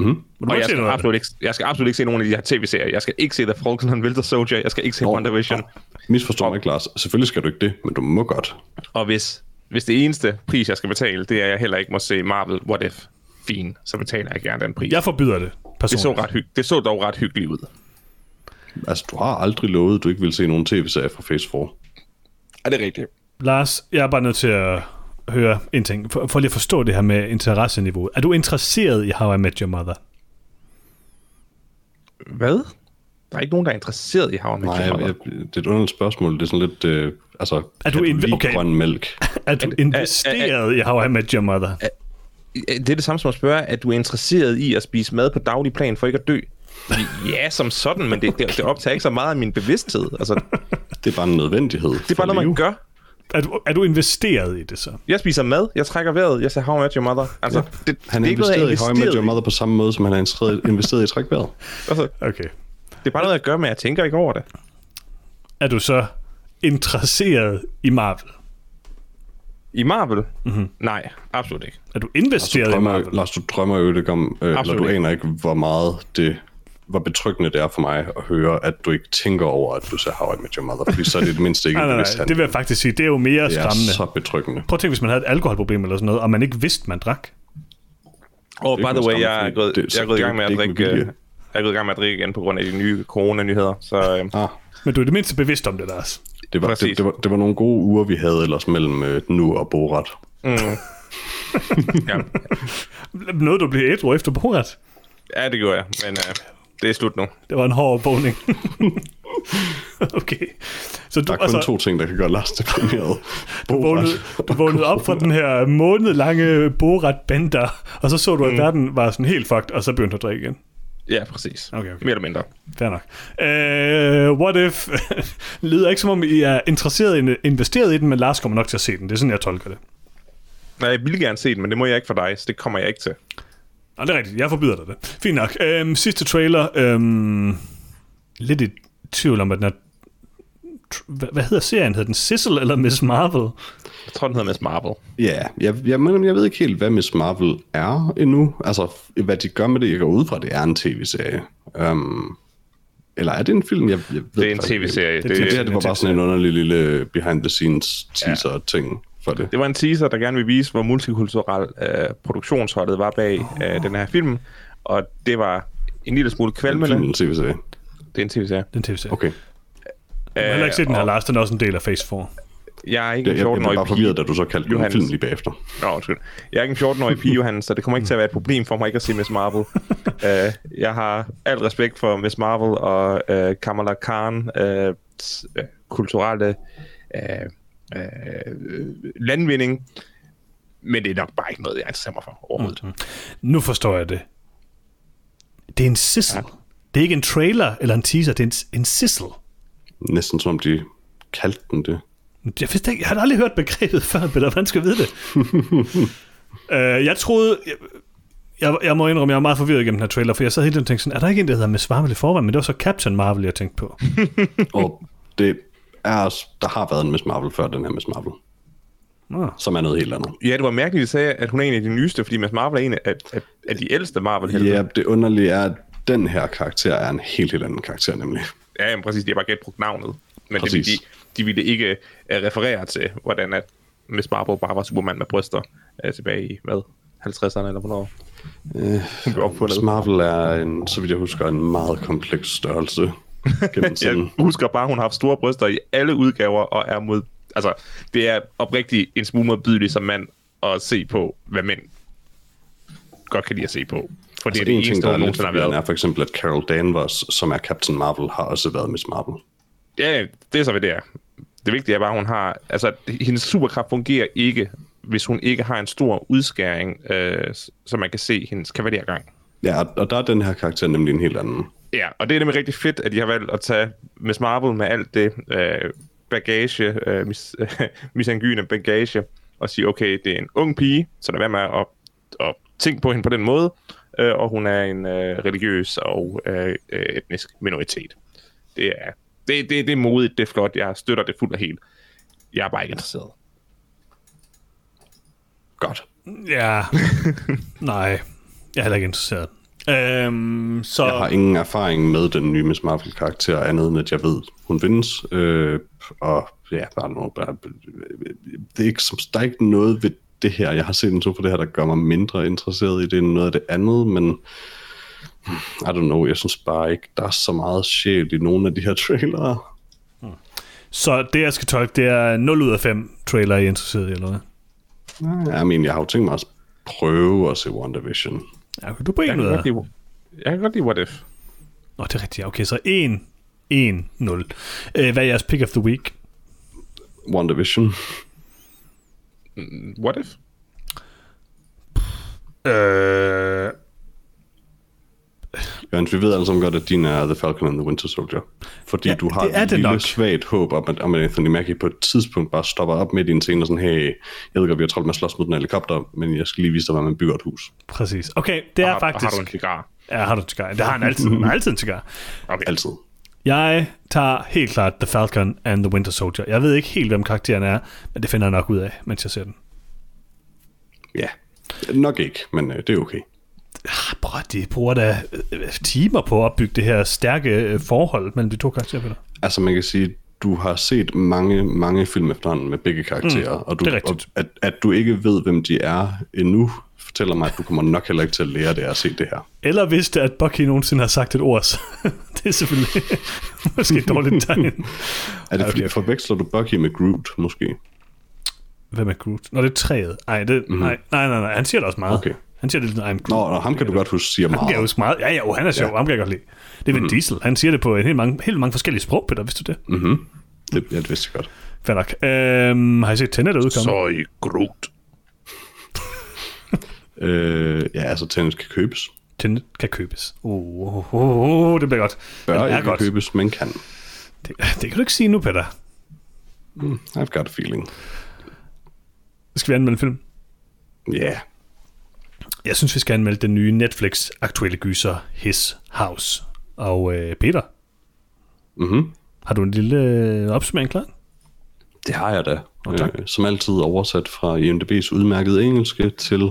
Mm-hmm. Må Og jeg skal, absolut ikke, jeg skal absolut ikke se nogen af de her tv-serier. Jeg skal ikke se The Falcon and Winter Soldier. Jeg skal ikke se Wonder Vision. Misforstår mig Lars. Selvfølgelig skal du ikke det, men du må godt. Og hvis, hvis det eneste pris, jeg skal betale, det er, at jeg heller ikke må se Marvel What If, fint, så betaler jeg gerne den pris. Jeg forbyder det, det, så personligt. ret hyg- det så dog ret hyggeligt ud. Altså, du har aldrig lovet, at du ikke vil se nogen tv-serie fra Phase 4. Er det rigtigt? Lars, jeg er bare nødt til at høre en ting. For, for lige at forstå det her med interesseniveau. Er du interesseret i How I Met Your Mother? Hvad? Der er ikke nogen, der er interesseret i How I Met Nej, Your jeg, Mother. det er et underligt spørgsmål. Det er sådan lidt... Øh, altså, Er du inv- okay. grøn mælk? Er du investeret i How I Met Your Mother? Det er det samme som at spørge, at du er interesseret i at spise mad på daglig plan for ikke at dø. Ja, som sådan, men det, det, det optager ikke så meget af min bevidsthed. Altså, Det er bare en nødvendighed. det er bare noget, man gør. Er du, er du investeret i det så? Jeg spiser mad, jeg trækker vejret, jeg ser How Met Your Mother. Altså, ja, det, Han det er ikke noget, investeret i How Met Your investeret Mother på samme måde, som han er investeret- investeret i trækvejret. Altså, Okay. det er bare noget, jeg gør, men jeg tænker ikke over det. Er du så interesseret i Marvel? I Marvel? Mm-hmm. Nej, absolut ikke. Er du Lars, du investeret i drømmer, Marvel? Lars, du drømmer jo ikke om, øh, eller du ikke. aner ikke, hvor meget det hvor betryggende det er for mig at høre, at du ikke tænker over, at du ser How I Met Your Mother, fordi så er det det mindste ikke Nej, nej, nej. Det vil jeg faktisk sige. Det er jo mere det er skræmmende. så betryggende. Prøv at tænke, hvis man havde et alkoholproblem eller sådan noget, og man ikke vidste, man drak. Og Det er by the way, jeg er gået, det- jeg er gået i det er gang med at drikke... øh, Jeg er gået i gang med at drikke igen på grund af de nye corona-nyheder, så øh, Ah, Men du er det mindste bevidst om det, Lars. det, var, Præcis. det, det, var, det var nogle gode uger, vi havde ellers mellem øh, nu og Borat. ja, Noget, du bliver ædru efter bordet. ja, det gjorde jeg, men øh, det er slut nu. Det var en hård vågning. okay. Så du, Der er kun altså, to ting, der kan gøre Lars deprimeret. du, vågnede, du vågnede op fra den her månedlange borat bender og så så du, at verden var sådan helt fucked, og så begyndte du at drikke igen. Ja, præcis. Okay, okay. Mere eller mindre. Fair nok. Uh, what if lyder ikke som om, I er interesseret i investeret i den, men Lars kommer nok til at se den. Det er sådan, jeg tolker det. Nej, jeg ville gerne se den, men det må jeg ikke for dig, så det kommer jeg ikke til. Nå, det er rigtigt. Jeg forbyder dig det. Fint nok. Øhm, sidste trailer. Øhm, lidt i tvivl om, at den er... Hvad, hvad hedder serien? Hedder den Sissel eller Miss Marvel? Jeg tror, den hedder Miss Marvel. Ja, jeg, jeg, men jeg ved ikke helt, hvad Miss Marvel er endnu. Altså, hvad de gør med det, jeg går ud fra, det er en tv-serie. Um, eller er det en film? Jeg, jeg ved Det er en tv-serie. Det er Det, Det, det, det her, det var bare sådan en underlig lille behind-the-scenes teaser-ting for det. det var en teaser, der gerne vil vise, hvor multikulturel øh, produktionsholdet var bag øh, den her film. Og det var en lille smule En kvalmende. film, en tv-serie. Det er en tv-serie. Den tv-serie. Okay. Jeg har heller ikke set den her, og- Lars. Den er også en del af Phase 4. Jeg er ikke Jeg, en jeg, jeg blev 14-årig bare pige. forvirret, da du så kaldte den en film lige bagefter. Nå, undskyld. Jeg er ikke en 14-årig pige, Johannes, så det kommer ikke til at være et problem for mig ikke at se Miss Marvel. uh, jeg har al respekt for Miss Marvel og uh, Kamala Khan, uh, kulturelle uh, uh, landvinding, men det er nok bare ikke noget, jeg interesserer mig for overhovedet. Mm. Nu forstår jeg det. Det er en sizzle. Det er ikke en trailer eller en teaser, det er en, en sizzle. Næsten som om de kaldte den det. Jeg, vidste ikke, jeg har aldrig hørt begrebet før, Peter. Hvordan skal jeg vide det? uh, jeg troede... Jeg, jeg, jeg må indrømme, jeg var meget forvirret gennem den her trailer, for jeg sad hele tiden og tænkte sådan, er der ikke en, der hedder Miss Marvel i forvejen? Men det var så Captain Marvel, jeg tænkte på. Og det er, også- der har været en Miss Marvel før den her Miss Marvel, Nå. som er noget helt andet. Ja, det var mærkeligt, at du sagde, at hun er en af de nyeste, fordi Miss Marvel er en af, af, af de ældste marvel Ja, det underlige er, at den her karakter er en helt, helt anden karakter nemlig. Ja, jamen, præcis. De har bare gæt brugt navnet. Men det, Præcis. de, de ville ikke uh, referere til, hvordan at Miss Marvel bare var Superman med bryster uh, tilbage i, hvad, 50'erne eller hvornår? Øh. Miss Marvel er, en, så vidt jeg husker, en meget kompleks størrelse. Jeg husker bare, hun har haft store bryster i alle udgaver, og er mod... Altså, det er oprigtigt en smule modbydeligt som mand at se på, hvad mænd godt kan lide at se på. For det Altså, er det en ting, eneste, der hun er nogensinde har været. er for eksempel, at Carol Danvers, som er Captain Marvel, har også været Miss Marvel. Ja, det er så, hvad det er. Det vigtige er bare, at hun har... Altså, hendes superkraft fungerer ikke, hvis hun ikke har en stor udskæring, øh, så man kan se hendes kavaliergang. Ja, og der er den her karakter nemlig en helt anden. Ja, og det er nemlig rigtig fedt, at de har valgt at tage Miss Marvel med alt det øh, bagage, øh, mis, øh, misangyne bagage, og sige, okay, det er en ung pige, så der er med at, at tænke på hende på den måde, øh, og hun er en øh, religiøs og øh, øh, etnisk minoritet. Det er, det, det, det er modigt, det er flot, jeg støtter det fuldt og helt. Jeg er bare ikke interesseret. Godt. Ja, nej. Jeg er heller ikke interesseret. Øhm, så... Jeg har ingen erfaring med den nye Miss Marvel-karakter, andet end at jeg ved, hun findes. Øh, og ja, bare noget, bare, det er ikke, som, der er ikke noget ved det her. Jeg har set en to for det her, der gør mig mindre interesseret i det end noget af det andet, men I don't know, jeg synes bare ikke, der er så meget sjæl i nogle af de her trailere. Så det, jeg skal tolke, det er 0 ud af 5 trailer, I er interesseret i, eller hvad? Jeg mener, jeg har jo tænkt mig at prøve at se WandaVision. Ja, okay, du på Jeg 1 kan ud af. jeg kan godt lide What If. Nå, det er rigtigt. Okay, så 1, 1, 0. Øh, hvad er jeres pick of the week? WandaVision. What If? Øh, Jørgens, vi ved alle sammen godt, at din er The Falcon and the Winter Soldier. Fordi Ja, du har det er et det lille nok. svagt håb om, at, om Anthony Mackie på et tidspunkt bare stopper op midt i en scene og sådan, hey, jeg ved godt, vi har travlt med at slås mod den helikopter, men jeg skal lige vise dig, hvordan man bygger et hus. præcis. Okay, det er har, faktisk... Har du en cigar? Ja, har du en cigar? Det har han altid. Han har altid en cigar. Okay. Altid. Jeg tager helt klart The Falcon and the Winter Soldier. Jeg ved ikke helt, hvem karakteren er, men det finder jeg nok ud af, mens jeg ser den. Ja. Nok ikke, men øh, det er okay. Bror, de bruger da timer på at opbygge det her stærke øh, forhold mellem de to karakterer, Peter. Altså man kan sige, du har set mange, mange film efterhånden med begge karakterer, mm, og, du, det og at, at du ikke ved, hvem de er endnu, fortæller mig, at du kommer nok heller ikke til at lære det at se det her. Eller vidste, at Bucky nogensinde har sagt et ord, så det er selvfølgelig måske et dårligt tegn. Er det fordi, forveksler du Bucky med Groot, måske? Hvem er Groot? Nå, det er træet. Ej, det, mm-hmm. nej, nej, nej, nej, han siger det også meget. Okay. Han siger det lidt, I'm Groot. Nå, og ham kan du godt huske siger Han kan jeg meget. huske meget. Ja, ja, jo, han er sjov. Ja. Ham kan jeg godt lide. Det er Vin mm. Diesel. Han siger det på en helt mange, helt mange forskellige sprog, Peter. Vidste du det? Mm. Mm-hmm. Det, ja, det vidste jeg godt. Fair nok. Øhm, har I set Tenet, der udkommer? Soy Groot. Øh, ja, altså tennis kan købes. Tenet kan købes. Uh, uh, uh, uh, det bliver godt. Bør er ikke godt. købes, men kan. Det, det kan du ikke sige nu, Peter. I've got a feeling. Skal vi anmelde en film? Ja. Yeah. Jeg synes, vi skal anmelde den nye Netflix-aktuelle gyser His House. Og øh, Peter, Mm-hmm. har du en lille øh, opsummering klar? Det har jeg da. Nå, tak. Øh, som altid oversat fra IMDb's udmærkede engelske til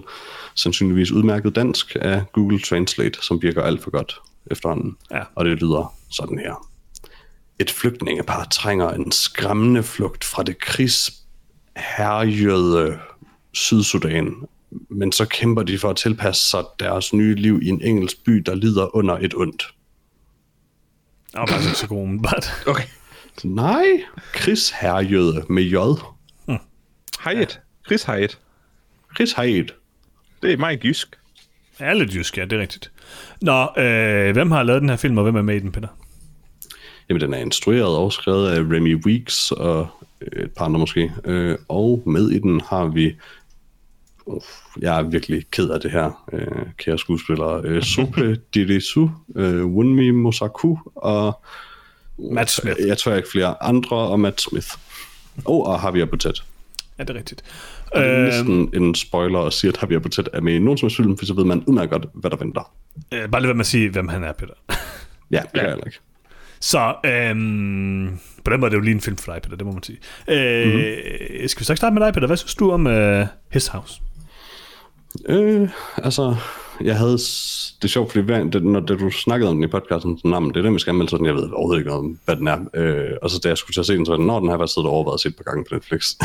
sandsynligvis udmærket dansk af Google Translate, som virker alt for godt efterhånden. Ja. Og det lyder sådan her. Et flygtningepar trænger en skræmmende flugt fra det krigsherjede Sydsudan, men så kæmper de for at tilpasse sig deres nye liv i en engelsk by, der lider under et ondt. Det var faktisk ikke så god, umiddelbart. Okay. Nej, krigsherjede med J. Hyatt. Chris Hyatt. Chris Hyatt. Det er meget jysk. Ja, lidt jysk, ja, det er rigtigt. Nå, øh, hvem har lavet den her film, og hvem er med i den, Peter? Jamen, den er instrueret og skrevet af Remy Weeks og et par andre måske. Øh, og med i den har vi... Uh, jeg er virkelig ked af det her, øh, kære skuespillere. Øh, Sope Dirisu, øh, Wunmi Mosaku og... Matt Smith. Jeg tror ikke flere andre, og Matt Smith. Oh, og Javier Botet. Ja, det er rigtigt. Det er Øh, næsten en spoiler at sige, at Javier Botet er med i nogen som helst film, for så ved man udmærket godt, hvad der venter. øh, bare lige være med at sige, hvem han er, Peter. Ja, det ja. er heller ikke. Så øhm, på den måde er det jo lige en film for dig, Peter, det må man sige. Øh, mm-hmm. Skal vi så ikke starte med dig, Peter? Hvad synes du om øh, His House? Øh, altså, jeg havde... Det er sjovt, fordi hver, det, når det, du snakkede om den i podcasten, så, nah, det er den, vi skal anmelde, sådan, jeg ved overhovedet ikke om, hvad den er. Øh, og så da jeg skulle til at se den, så var den, når den har været siddet og overvejet at et par gange på Netflix.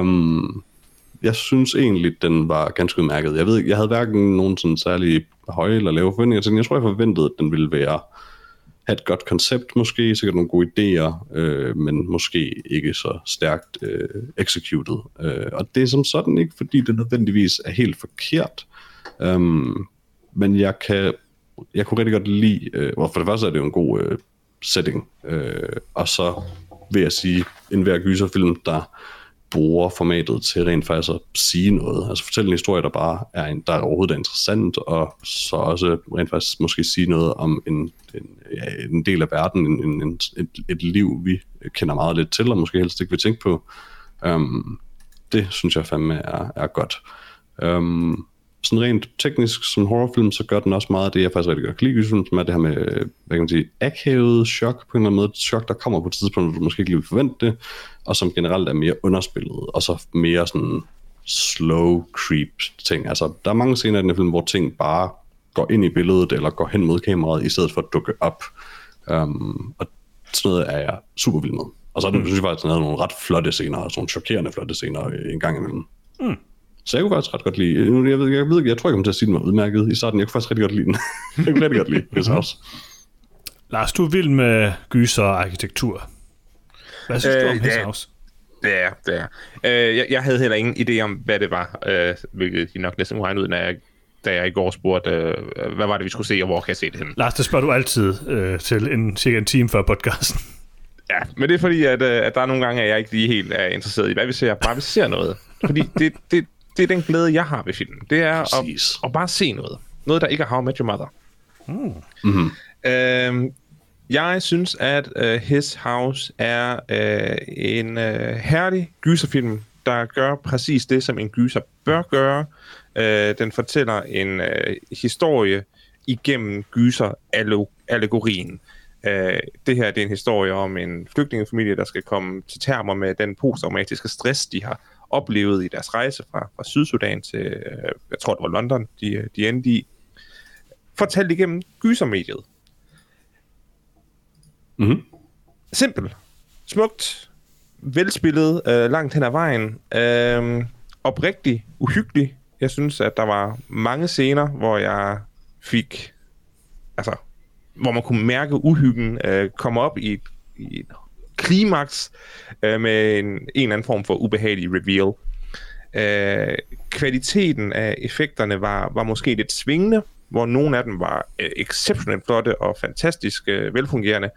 um, jeg synes egentlig, den var ganske udmærket. Jeg ved jeg havde hverken nogen sådan særlig høje eller lave forventninger til den. Jeg tror, jeg forventede, at den ville være have et godt koncept måske, sikkert nogle gode idéer, øh, men måske ikke så stærkt øh, executed. Øh, og det er som sådan ikke, fordi det nødvendigvis er helt forkert, um, men jeg kan jeg kunne rigtig godt lide, øh, for det første er det jo en god øh, setting, øh, og så vil jeg sige, en hver gyserfilm, der bruger formatet til rent faktisk at sige noget. Altså fortælle en historie, der bare er, en, der overhovedet er interessant, og så også rent faktisk måske sige noget om en, en, ja, en del af verden, en, en, en, et, et liv, vi kender meget lidt til, og måske helst ikke vil tænke på. Um, det synes jeg fandme er, er godt. Um, sådan rent teknisk som horrorfilm, så gør den også meget af det, jeg faktisk rigtig godt kan lide som er det her med, hvad kan man sige, akavet chok på en eller anden måde. Chok, der kommer på et tidspunkt, hvor du måske ikke lige vil forvente det, og som generelt er mere underspillet, og så mere sådan slow creep ting. Altså, der er mange scener i den her film, hvor ting bare går ind i billedet, eller går hen mod kameraet, i stedet for at dukke op. Um, og sådan noget er jeg super vild med. Og så er det, synes jeg faktisk, at den havde nogle ret flotte scener, og sådan nogle chokerende flotte scener en gang imellem. Mm. Så jeg kunne faktisk ret godt lide, nu, jeg ved, jeg, ved, ikke, jeg tror, jeg kommer til at sige, den var udmærket i starten. Jeg kunne faktisk rigtig godt lide den. jeg kunne rigtig godt lide His House. Lars, du er vild med gyser og arkitektur. Hvad synes øh, du om His ja. House? Det er, det er. Øh, jeg, jeg havde heller ingen idé om, hvad det var, øh, hvilket de nok næsten kunne regne ud, når jeg, da jeg i går spurgte, øh, hvad var det, vi skulle se, og hvor kan jeg se det henne? Lars, det spørger du altid øh, til en, cirka en time før podcasten. Ja, men det er fordi, at, øh, at der er nogle gange, at jeg ikke lige helt er interesseret i, hvad vi ser, bare vi ser noget. Fordi det, det, det er den glæde, jeg har ved filmen. Det er at, Præcis. at bare se noget. Noget, der ikke er How I Met Your Mother. Mm-hmm. Øhm, jeg synes, at uh, His House er uh, en uh, herlig gyserfilm, der gør præcis det, som en gyser bør gøre. Uh, den fortæller en uh, historie igennem gyser-allegorien. Uh, det her det er en historie om en flygtningefamilie, der skal komme til termer med den posttraumatiske stress, de har oplevet i deres rejse fra, fra Sydsudan til, uh, jeg tror det var London, de, de endte i. Fortalt igennem gysermediet. Mm-hmm. Simpel. Smukt. Velspillet øh, langt hen ad vejen. Øh, oprigtig. Uhyggelig. Jeg synes, at der var mange scener, hvor jeg fik... Altså, hvor man kunne mærke uhyggen øh, komme op i, i et klimaks øh, med en, en eller anden form for ubehagelig reveal. Øh, kvaliteten af effekterne var, var måske lidt svingende, hvor nogle af dem var øh, exceptionelt flotte og fantastisk øh, velfungerende,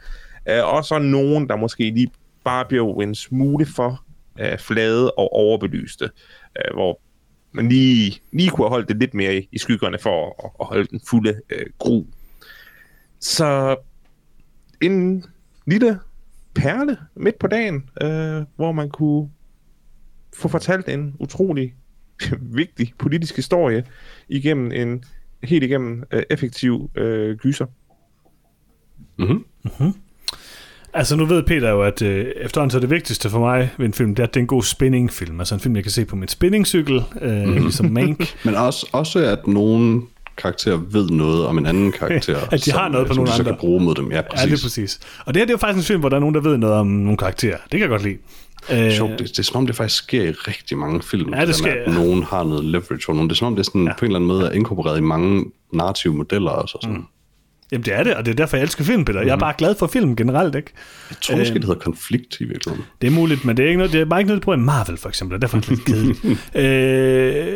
øh, og så nogen, der måske lige bare blev en smule for øh, flade og overbelyste, øh, hvor man lige, lige kunne have holdt det lidt mere i, i skyggerne for at, at holde den fulde øh, gru. Så en lille perle midt på dagen, øh, hvor man kunne få fortalt en utrolig vigtig politisk historie igennem en helt igennem øh, effektiv øh, gyser. Mm-hmm. Altså nu ved Peter jo, at øh, efterhånden så er det vigtigste for mig ved en film, det er, at det er en god spinningfilm. Altså en film, jeg kan se på min spinningcykel, øh, Mhm. ligesom Mank. Men også, også at nogen karakterer ved noget om en anden karakter. At de har noget på som nogle de så andre. kan bruge mod dem. Ja, Ja, præcis. det er præcis. Og det her det er jo faktisk en film, hvor der er nogen, der ved noget om nogle karakterer. Det kan jeg godt lide. Øh, Sjovt, det, det er som om, det faktisk sker i rigtig mange film. Ja, det sker, med, At nogen har noget leverage for nogen. Det er som om, det er sådan, ja. på en eller anden måde er inkorporeret i mange narrative modeller. Og så sådan. Mm. Jamen det er det, og det er derfor, jeg elsker film, Peter. Mm-hmm. Jeg er bare glad for film generelt, ikke? Jeg tror måske, det hedder konflikt i virkeligheden. Det er muligt, men det er, ikke noget, det er bare ikke noget, det bruger i Marvel, for eksempel, og derfor er det lidt kedeligt.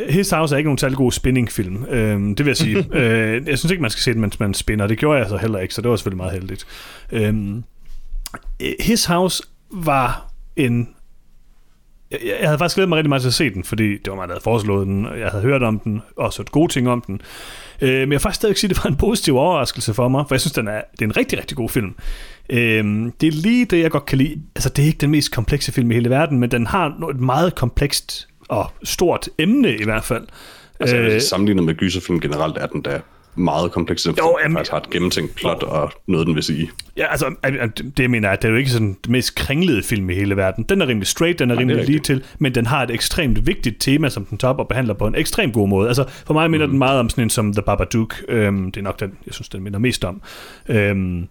uh, His House er ikke nogen særlig god spinning-film, uh, det vil jeg sige. uh, jeg synes ikke, man skal se det, mens man spinner. Det gjorde jeg så heller ikke, så det var selvfølgelig meget heldigt. Uh, His House var en jeg, jeg havde faktisk glædet mig rigtig meget til at se den, fordi det var mig, der havde foreslået den, og jeg havde hørt om den, og så gode ting om den. Øh, men jeg vil faktisk stadig sige, at det var en positiv overraskelse for mig, for jeg synes, den er, det er en rigtig, rigtig god film. Øh, det er lige det, jeg godt kan lide. Altså, det er ikke den mest komplekse film i hele verden, men den har et meget komplekst og stort emne i hvert fald. Altså, øh, sammenlignet med gyserfilm generelt er den der meget kompleks, jo, jamen- faktisk har et gennemtænkt plot og noget, den vil sige. Ja, altså, det mener jeg, at det er jo ikke sådan den mest kringlede film i hele verden. Den er rimelig straight, den er rimelig lige rigtigt. til, men den har et ekstremt vigtigt tema, som den tager op og behandler på en ekstremt god måde. Altså, for mig minder mm. den meget om sådan en som The Babadook. Øhm, det er nok den, jeg synes, den minder mest om. Øhm,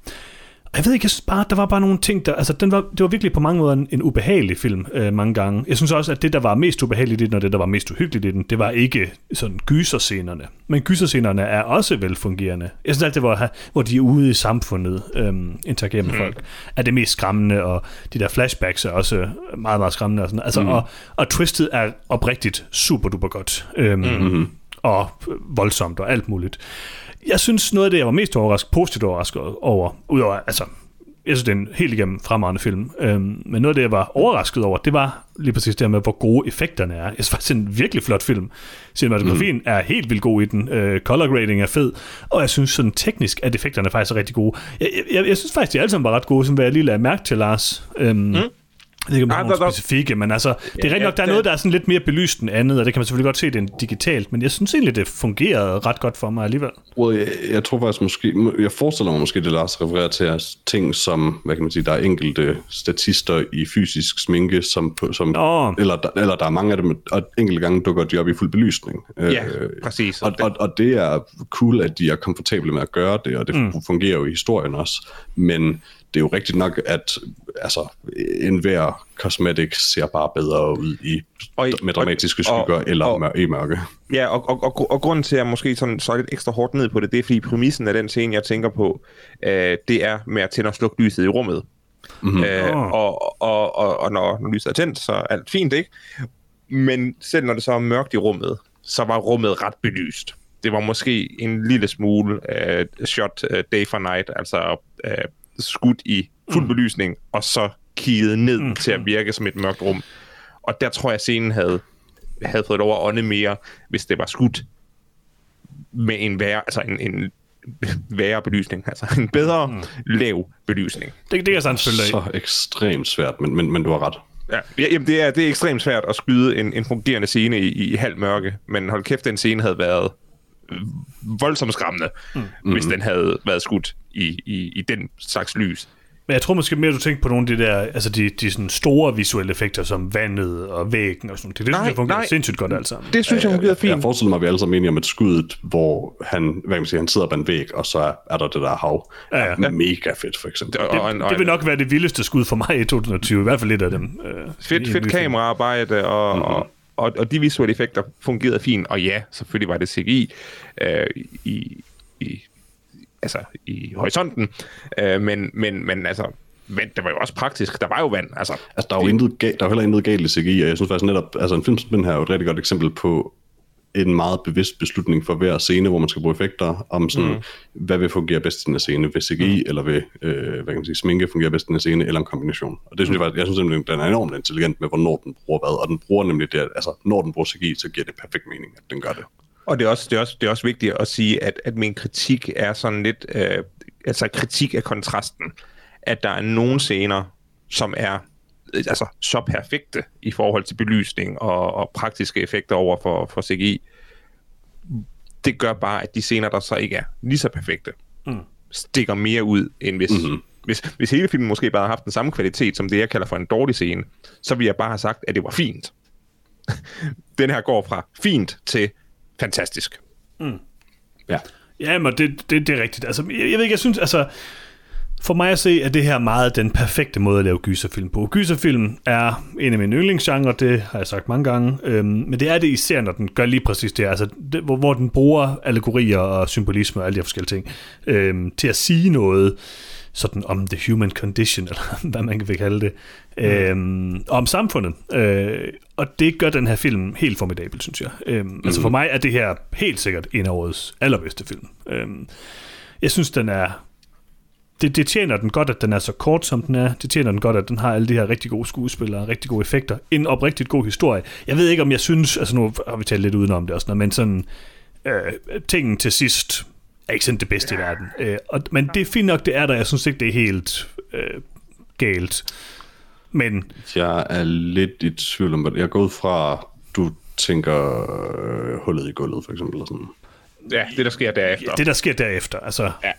jeg ved ikke, jeg synes bare, der var bare nogle ting, der, altså den var, det var virkelig på mange måder en, en ubehagelig film øh, mange gange. Jeg synes også, at det, der var mest ubehageligt i den, og det, der var mest uhyggeligt i den, det var ikke sådan gyserscenerne. Men gyserscenerne er også velfungerende. Jeg synes alt det, hvor, hvor de er ude i samfundet, øhm, interagerer med mm. folk, er det mest skræmmende, og de der flashbacks er også meget, meget skræmmende. Og, sådan. Altså, mm. og, og twistet er oprigtigt super duper godt. Øhm, mm-hmm. Og voldsomt og alt muligt. Jeg synes, noget af det, jeg var mest overrasket, positivt overrasket over, udover, altså, jeg synes, det er en helt igennem fremragende film, øhm, men noget af det, jeg var overrasket over, det var lige præcis det her med, hvor gode effekterne er. Jeg synes faktisk, det er en virkelig flot film. Cinematografien mm. er helt vildt god i den. Øh, color grading er fed, og jeg synes sådan teknisk, at effekterne faktisk er rigtig gode. Jeg, jeg, jeg synes faktisk, de alle sammen var ret gode, som hvad jeg lige lagde mærke til, Lars. Øhm, mm. Jeg ved ikke, om der er nogle specifikke, men altså, det er Ja, rigtigt nok, der er noget, der er sådan lidt mere belyst end andet, og det kan man selvfølgelig godt se, det er digitalt, men jeg synes egentlig, det fungerede ret godt for mig alligevel. Well, jeg, jeg tror faktisk måske, jeg forestiller mig måske, det Lars refererer til, er ting som, hvad kan man sige, der er enkelte statister i fysisk sminke, som, på- som Nå. eller, der, eller der er mange af dem, og enkelte gange dukker de op i fuld belysning. Ja, præcis. Og, og, og det er cool, at de er komfortable med at gøre det, og det mm. fungerer jo i historien også. Men det er jo rigtigt nok, at altså, enhver cosmetic ser bare bedre ud i Og i- med dramatiske og- skygger og- eller og- mør- i mørke. Ja, og, og, og, og grunden til, at jeg måske sådan, så lidt ekstra hårdt ned på det, det er, fordi præmissen af den scene, jeg tænker på, øh, det er med at tænde og slukke lyset i rummet. Mm-hmm. Øh, og, og, og, og når, når lyset er tændt, så er alt fint, ikke? Men selv når det så er mørkt i rummet, så var rummet ret belyst. Det var måske en lille smule øh, shot øh, day for night, altså øh, skudt i fuld belysning, og så kigget ned mm. til at virke som et mørkt rum. Og der tror jeg, scenen havde, havde fået lov at ånde mere, hvis det var skudt med en værre, altså en, en værre belysning, altså en bedre mm. lav belysning. Det, det jeg sagtens følge. Så ekstremt svært, men, men, men du har ret. Ja, ja, jamen det er, det er ekstremt svært at skyde en, en fungerende scene i, i halv mørke, men hold kæft, den scene havde været voldsomt skræmmende, mm. hvis den havde været skudt i, i, i den slags lys. Men jeg tror måske mere, du tænker på nogle af de der, altså de, de sådan store visuelle effekter, som vandet og væggen og sådan noget. Det, det Nej, synes jeg fungerer nej. sindssygt godt alt sammen. Det synes jeg fungerede Jeg fint. forestiller mig, at vi alle sammen enige om et skuddet, hvor han, hvad kan man sige, han sidder på en væg, og så er, er der det der hav. Ja, ja. Er Mega fedt, for eksempel. Og, og, en, og Det vil en, nok være det vildeste skud for mig i 2020, i hvert fald lidt af dem. Øh, fedt, fedt kameraarbejde, og, mm-hmm. og, og, og de visuelle effekter fungerede fint, og ja, selvfølgelig var det CGI øh, i, i, altså, i horisonten, øh, men, men, men altså, vand, det var jo også praktisk, der var jo vand, altså, Altså, der er jo intet, ga- der er heller intet galt i CGI, og jeg synes faktisk netop, altså en film som den her er jo et rigtig godt eksempel på en meget bevidst beslutning for hver scene, hvor man skal bruge effekter, om sådan, mm. hvad vil fungere bedst i den her scene, ved CGI, mm. eller ved, øh, hvad kan man sige, sminke fungerer bedst i den her scene, eller en kombination. Og det synes mm. jeg faktisk, jeg synes simpelthen, den er enormt intelligent med, hvornår den bruger hvad, og den bruger nemlig det, at, altså, når den bruger CGI, så giver det perfekt mening, at den gør det. Og det er også, det er også, det er også vigtigt at sige, at, at min kritik er sådan lidt, øh, altså kritik af kontrasten, at der er nogle scener, som er altså, så perfekte i forhold til belysning og, og praktiske effekter over for, for CGI. Det gør bare, at de scener, der så ikke er lige så perfekte, mm. stikker mere ud, end hvis, mm-hmm. hvis, hvis hele filmen måske bare har haft den samme kvalitet, som det, jeg kalder for en dårlig scene, så ville jeg bare have sagt, at det var fint. den her går fra fint til fantastisk. Ja. Ja, men det, det, det er rigtigt. Altså, jeg, jeg ved ikke, jeg synes, altså, For mig at se, er det her meget den perfekte måde at lave gyserfilm på. Gyserfilm er en af mine yndlingsgenre, det har jeg sagt mange gange, øhm, men det er det især, når den gør lige præcis det, altså det, hvor, hvor den bruger allegorier og symbolisme og alle de her forskellige ting øhm, til at sige noget sådan om the human condition, eller hvad man kan kalde det, mm. øhm, om samfundet. Øh, og det gør den her film helt formidabel, synes jeg. Øhm, mm. Altså for mig er det her helt sikkert en af årets allerbedste film. Øhm, jeg synes, den er det, det tjener den godt, at den er så kort, som den er. Det tjener den godt, at den har alle de her rigtig gode skuespillere, rigtig gode effekter. En oprigtigt god historie. Jeg ved ikke, om jeg synes, altså nu har vi talt lidt udenom det også, men sådan, øh, tingen til sidst er ikke sådan det bedste ja. i verden. Øh, og, men det er fint nok, det er der. Jeg synes ikke, det er helt øh, galt. Men... Jeg er lidt i tvivl om, at jeg er gået fra, du tænker øh, hullet i gulvet, for eksempel. Eller sådan. Ja, det der sker derefter. Ja, det der sker derefter, altså... Ja.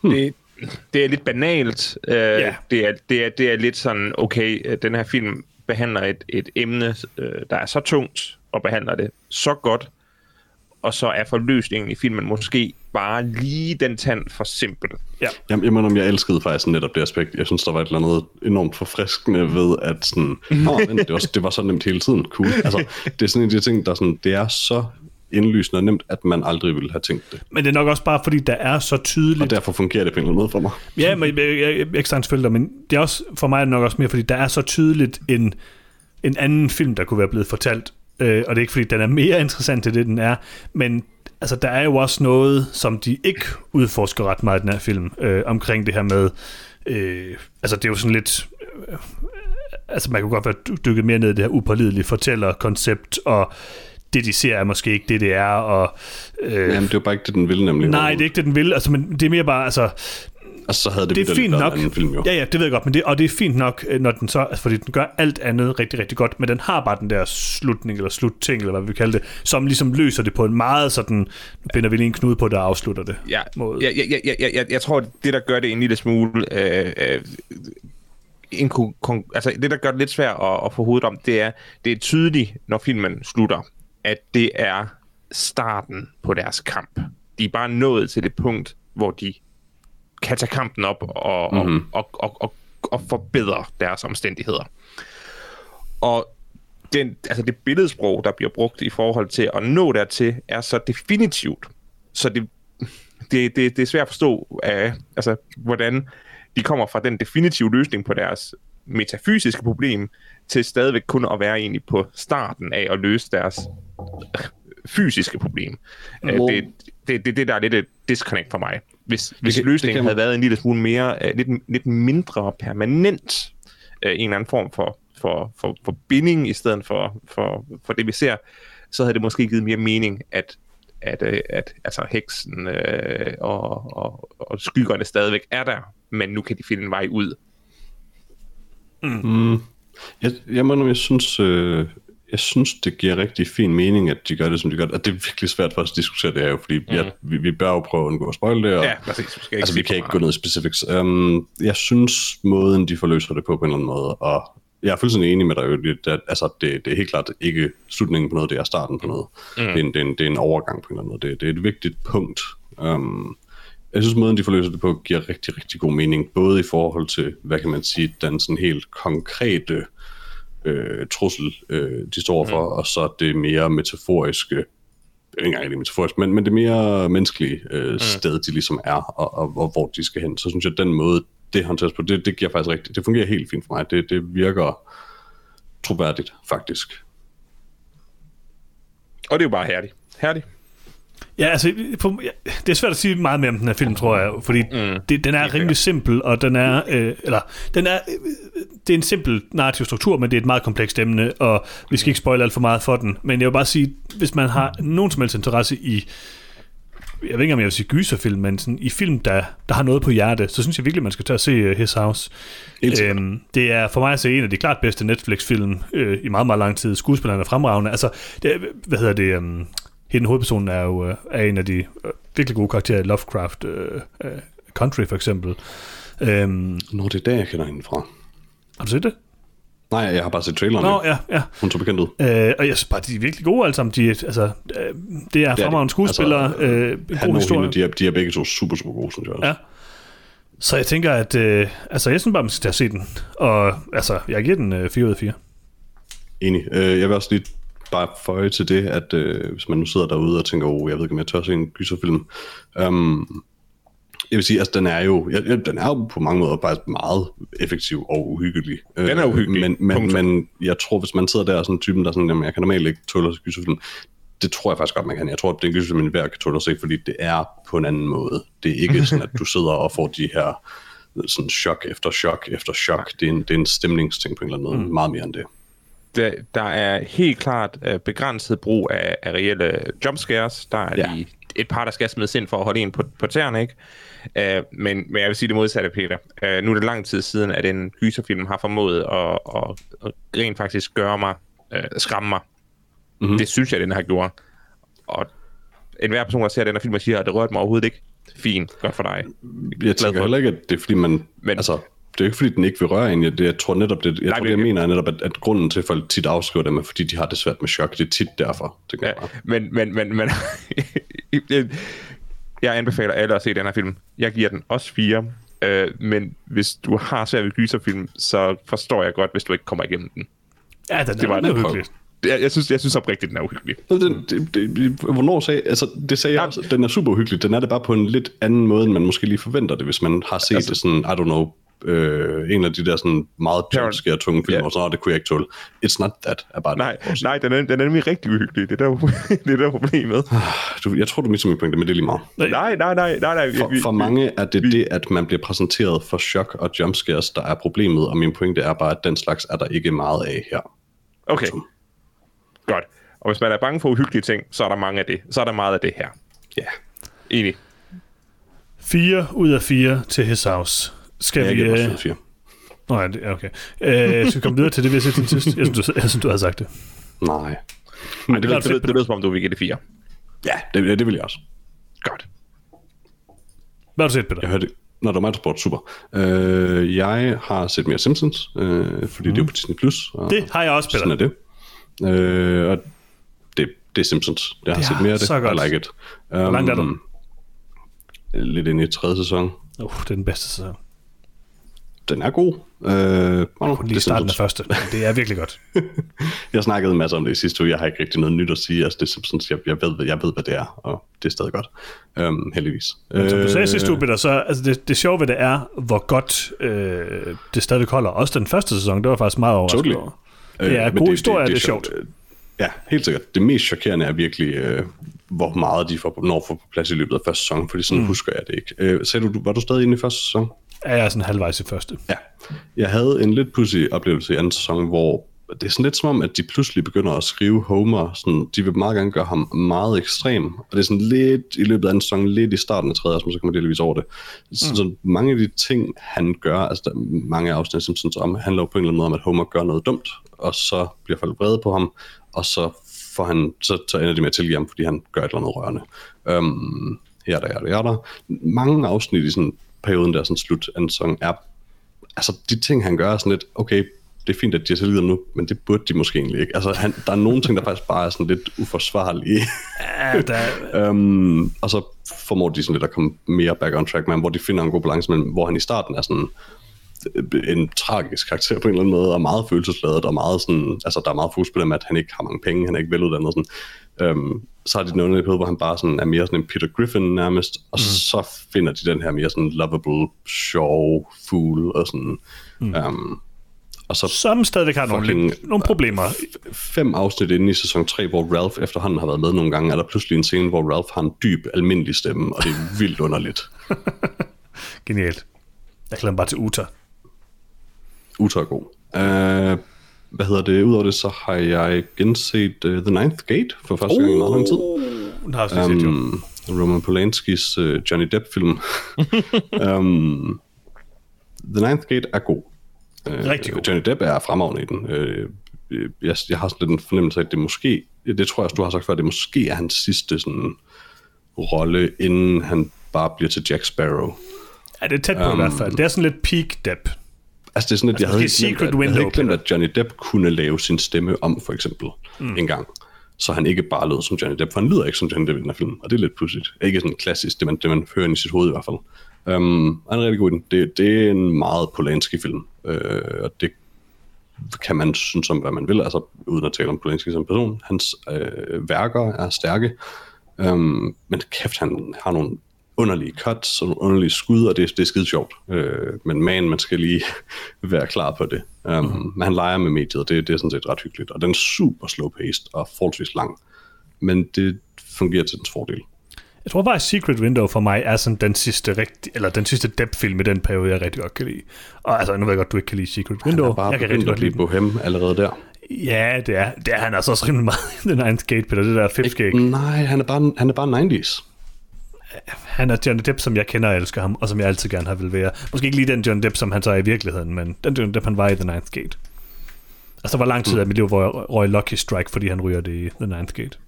Hmm. Det, det er lidt banalt. Uh, ja. det, er, det, er, det er lidt sådan, okay, øh, den her film behandler et, et emne, uh, der er så tungt, og behandler det så godt, og så er forløsningen i filmen måske bare lige den tand for simpel. Ja. Jamen, jeg mener, jeg elskede faktisk netop det aspekt. Jeg synes, der var et eller andet enormt forfriskende ved, at sådan, men det, var, det var så nemt hele tiden. Cool. Altså, det er sådan en af de ting, der sådan, det er så indlysende og nemt, at man aldrig ville have tænkt det. Men det er nok også bare, fordi der er så tydeligt... Og derfor fungerer det på en eller anden måde for mig. Ja, men jeg, jeg, jeg, men det er også for mig nok også mere, fordi der er så tydeligt en, en anden film, der kunne være blevet fortalt. Øh, og det er ikke, fordi den er mere interessant til det, den er, men altså, der er jo også noget, som de ikke udforsker ret meget i den her film, øh, omkring det her med... Øh, altså, det er jo sådan lidt... Øh, altså, man kunne godt være dykket mere ned i det her upålidelige fortæller-koncept, og det, de ser, er måske ikke det, det er. Og, øh, Jamen, det er bare ikke det, den vil, nemlig. Nej, det er ikke det, den vil. Altså, men det er mere bare, altså... Og så havde det, det er fint nok. En film, jo. Ja, ja, det ved jeg godt, men det, og det er fint nok, øh, når den så, altså, fordi den gør alt andet rigtig, rigtig godt, men den har bare den der slutning, eller slutting, eller hvad vi kalder det, som ligesom løser det på en meget sådan, nu binder vi lige en knude på, der afslutter det. Ja, måde. Ja, ja, ja, ja, ja, jeg tror, det der gør det en lille smule, øh, øh, en, altså det der gør det lidt svært at, at få hovedet om, det er, det er tydeligt, når filmen slutter, at det er starten på deres kamp. De er bare nået til det punkt, hvor de kan tage kampen op og, mm-hmm. og, og, og, og, og forbedre deres omstændigheder. Og den, altså det billedsprog, der bliver brugt i forhold til at nå dertil, er så definitivt. Så det, det, det, det er svært at forstå, af, altså, hvordan de kommer fra den definitive løsning på deres metafysiske problem, til stadigvæk kun at være egentlig på starten af at løse deres fysiske problem. Mm. Det er det, det, det, der er lidt et disconnect for mig. Hvis, hvis kan, løsningen kan... havde været en lille smule mere, uh, lidt, lidt mindre permanent, uh, en eller anden form for, for, for, for binding i stedet for, for, for det, vi ser, så havde det måske givet mere mening, at at, at, at altså heksen øh, og, og, og skyggerne stadigvæk er der, men nu kan de finde en vej ud. Mm. Mm. Jeg, jeg må jeg synes, øh, jeg synes, det giver rigtig fin mening, at de gør det, som de gør det. Og det er virkelig svært for os at diskutere det her, fordi mm. jeg, vi, vi bør jo prøve at undgå at spoil det. Og, ja, præcis. Vi, skal ikke altså, vi kan ikke gå ned i specifics. Um, jeg synes, måden de forløser det på på en eller anden måde, og jeg er fuldstændig enig med dig, at altså, det, det er helt klart ikke slutningen på noget, det er starten på noget. Mm. Det, er en, det, er en, det er en overgang på en eller anden måde. Det, det er et vigtigt punkt. Um, jeg synes, måden de forløser det på, giver rigtig, rigtig god mening, både i forhold til, hvad kan man sige, den sådan helt konkrete øh, trussel, øh, de står for, mm. og så det mere metaforiske, ikke engang det metaforisk, men, men det mere menneskelige øh, mm. sted, de ligesom er, og, og, og hvor de skal hen. Så synes jeg, at den måde, det håndteres på, det, det giver faktisk rigtigt. Det fungerer helt fint for mig. Det, det virker troværdigt, faktisk. Og det er jo bare herligt. Herligt. Ja, altså, på, ja, det er svært at sige meget mere om den her film, tror jeg, fordi mm. det, den er rimelig simpel, og den er, øh, eller, den er, øh, det er en simpel narrativ struktur, men det er et meget komplekst emne, og vi skal ikke spoile alt for meget for den, men jeg vil bare sige, hvis man har nogen som helst interesse i, jeg ved ikke, om jeg vil sige gyserfilm, men sådan, i film, der, der har noget på hjerte, så synes jeg virkelig, man skal tage og se uh, His House. Øhm, det er for mig at se en af de klart bedste Netflix-film øh, i meget, meget lang tid. Skuespillerne er fremragende. Altså, det, hvad hedder det? Um, hende hovedpersonen er jo øh, er en af de øh, virkelig gode karakterer i Lovecraft øh, øh, Country for eksempel. Øhm, Nå, det er der, jeg kender hende fra. Har du set det? Nej, jeg har bare set traileren. Nå, ja, ja. Hun så bekendt ud. Øh, og jeg synes bare, de er virkelig gode alle sammen. De, altså, det er fremragende skuespillere. Altså, øh, god historie. Hende, de, er, de er begge to super, super gode, synes jeg også. Ja. Så jeg tænker, at øh, altså, jeg synes bare, man skal tage se den. Og altså, jeg giver den øh, 4 ud af 4. Enig. Øh, jeg vil også lige bare føje til det, at øh, hvis man nu sidder derude og tænker, oh, jeg ved ikke, om jeg tør se en gyserfilm. Um, jeg vil sige, altså den er jo, ja, den er jo på mange måder faktisk meget effektiv og uhyggelig. Den er uhyggelig. Men, men, Punktum. men jeg tror, hvis man sidder der og sådan en typen, der er sådan, jamen, jeg kan normalt ikke tåle at se gyserfilm, det tror jeg faktisk godt, man kan. Jeg tror, det er en gyserfilm, man hver kan tåle at se, fordi det er på en anden måde. Det er ikke sådan, at du sidder og får de her sådan chok efter chok efter chok. Det er en, det er en stemningsting på en eller anden måde. Mm. Meget mere end det. Der, der er helt klart uh, begrænset brug af, af reelle jumpscares. Der er Ja. lige et par, der skal smides ind for at holde en på, på tæerne, ikke? Uh, men, men jeg vil sige det modsatte, Peter. Uh, nu er det lang tid siden, at en gyserfilm har formået at, at, at rent faktisk gøre mig, uh, skræmme mig. Mhm. Mm-hmm. Det synes jeg, den har gjort. Og enhver person, der ser den her film og siger, at det rørte mig overhovedet ikke. Fint, godt for dig. Jeg tænker for. heller ikke, at det er fordi, man... Men- altså, det er jo ikke fordi, den ikke vil røre en. Jeg, det, jeg tror netop, det, jeg Nej, tror, det- det, jeg mener er netop, at, at grunden til, at folk tit afskriver dem, er fordi, de har det svært med chok. Det er tit derfor, tænker Ja, men, men, men, men jeg anbefaler alle at se den her film. Jeg giver den også fire. Øh, men hvis du har svært ved gyserfilm, så forstår jeg godt, hvis du ikke kommer igennem den. Ja, den Det var er, en den er. Jeg, jeg, synes, jeg synes oprigtigt, den er uhyggelig. Så Den, det, det, hvornår sagde, altså, det sagde jeg også, den er super uhyggelig. Den er det bare på en lidt anden måde, end man måske lige forventer det, hvis man har set altså, det sådan, I don't know, øh, en af de der sådan meget jumpscare tunge film, yeah. og så, "Nå, det kunne jeg ikke tåle. It's not that, er bare Nej, det. nej den, er, den er nemlig rigtig uhyggelig. Det er der, det er der problemet. Du, jeg tror, du misser min pointe, men det er lige meget. Nej, nej, nej, nej. nej For, vi- for vi- mange er det det, at man bliver præsenteret for chok og jumpscares, der er problemet, og min pointe er bare, at den slags er der ikke meget af her. Okay, godt. Og hvis man er bange for uhyggelige ting, så er der mange af det. Så er der meget af det her. Ja, Enig. 4 ud af 4 til His House. Skal jeg vi... giver Øh... ja, det- okay. Øh, skal vi komme videre til det, vi har set sidst? Jeg synes, du, jeg synes, du havde sagt det. Nej. Ej, det, er det, det, det, det lyder som om, du vil give det fire. Ja, det, det vil jeg også. Godt. Hvad har du set, Peter? Jeg hørte Nå, det var mig, der spurgte. Super. Øh, jeg har set mere Simpsons, øh, fordi mm. det er jo på Disney+. Plus. Og Det har jeg også, Sådan Peter. er det. Øh, og det, det er Simpsons. Jeg har Det set er mere af det. så godt. I like it. Um, Hvor langt er du? Lidt inde i tredje sæson. Uh, det er den bedste sæson. Den er god. Øh, uh, Kun lige starten af første. men Det er virkelig godt. Jeg snakkede en masse om det i sidste uge. Jeg har ikke rigtig noget nyt at sige. Altså, det er Simpsons. Jeg, jeg, ved, hvad- jeg ved, hvad det er, og det er stadig godt. Um, heldigvis. Som du sagde Øh, sidste uge, Peter, så altså det, det sjove ved det er, hvor godt øh, det stadig holder. Også den første sæson, det var faktisk meget overrasket Totally. over. Det er Øh, men god historie, det, det er sjovt. Ja, helt sikkert. Det mest chokerende er virkelig, øh, hvor meget de får, når får på plads i løbet af første sæson, fordi sådan mm. husker jeg det ikke. Øh, sagde du, var du stadig inde i første sæson? Ja, jeg er sådan halvvejs i første. Ja. Jeg havde en lidt pussy oplevelse i anden sæson, hvor det er sådan lidt som om, at de pludselig begynder at skrive Homer, sådan, de vil meget gerne gøre ham meget ekstrem, og det er sådan lidt i løbet af anden sæson, lidt i starten af tredje, men så kommer det delvis over det. Så, mm. så mange af de ting, han gør, altså der, mange af afsnit Simpsons om, handler jo på en eller anden måde om, at Homer gør noget dumt, og så bliver folk vrede på ham, og så får han, så, så ender de med at tilgive ham, fordi han gør et eller andet rørende. Um, her der, her der, her der. Mange afsnit i sådan perioden der, sådan slut anden sæson, er altså de ting, han gør, er sådan lidt, okay, det er fint, at de har tilgivet nu, men det burde de måske egentlig ikke. Altså, han, der er nogle ting, der faktisk bare er sådan lidt uforsvarlige. Ja, der, um, og så formår de sådan lidt at komme mere back on track med ham, hvor de finder en god balance mellem, hvor han i starten er sådan øh, en tragisk karakter på en eller anden måde, og meget følelsesladet, og meget sådan, altså der er meget fokus på dem, at han ikke har mange penge, han er ikke veluddannet, sådan. Um, så har de den underlige hvor han bare sådan er mere sådan en Peter Griffin nærmest, og mm. så finder de den her mere sådan lovable, sjov fool, og sådan, mm. um, og så som stadigvæk har nogle, Fucking- lidt, nogle problemer. fem afsnit inde i sæson 3, hvor Ralph efterhånden har været med nogle gange, er der pludselig en scene, hvor Ralph har en dyb, almindelig stemme, og det er vildt underligt. Genialt. Jeg glæder mig bare til Uta. Uta er god. Uh, hvad hedder det? Udover det, så har jeg genset uh, The Ninth Gate for første gang i meget lang tid. Den har jeg lige set, jo. Um, Roman Polanskis uh, Johnny Depp-film. um, The Ninth Gate er god. Uh, Rigtig god. Johnny Depp er fremragende i den. Uh, jeg, jeg har sådan lidt en fornemmelse af, at det måske, det tror jeg også, du har sagt før, det måske er hans sidste sådan, rolle, inden han bare bliver til Jack Sparrow. Ja, det er tæt på um, i hvert fald. Det er sådan lidt peak Depp. Altså det er sådan, at jeg havde, ikke glemt, at, jeg havde ikke glemt, at Johnny Depp kunne lave sin stemme om, for eksempel, mm. en gang. Så han ikke bare lød som Johnny Depp, for han lyder ikke som Johnny Depp i den her film, og det er lidt pudsigt. Ikke sådan klassisk, det man, det man hører i sit hoved i hvert fald. Um, er en rigtig god idé. Det, det er en meget Polanski-film, øh, og det kan man synes om, hvad man vil, altså uden at tale om Polanski som person. Hans øh, værker er stærke, um, men kæft, han har nogle underlige cuts og underlige skud, og det, det er skide sjovt. Øh, men man, man skal lige være klar på det. Um, mm. Men han leger med mediet, og det, det er sådan set ret hyggeligt. Og den er super slow-paced og forholdsvis lang. Men det fungerer til dens fordel. Jeg tror faktisk, Secret Window for mig er sådan den sidste, rigtig, eller den sidste depth-film i den periode, jeg rigtig godt kan lide. Og altså, nu ved jeg godt, du ikke kan lide Secret Window. Han er bare jeg kan rigtig godt lide Bohem allerede der. Ja, det er, det er han altså også rimelig meget den Ninth Gate, Peter, det der fifth gate. Nej, han er bare, han er bare 90's. Han er Johnny Depp, som jeg kender og elsker ham, og som jeg altid gerne har vil være. Måske ikke lige den Johnny Depp, som han så er i virkeligheden, men den Johnny Depp, han var i The Ninth Gate. Altså, der var lang tid af mit liv, hvor jeg røg Lucky Strike, fordi han ryger det i The Ninth Gate.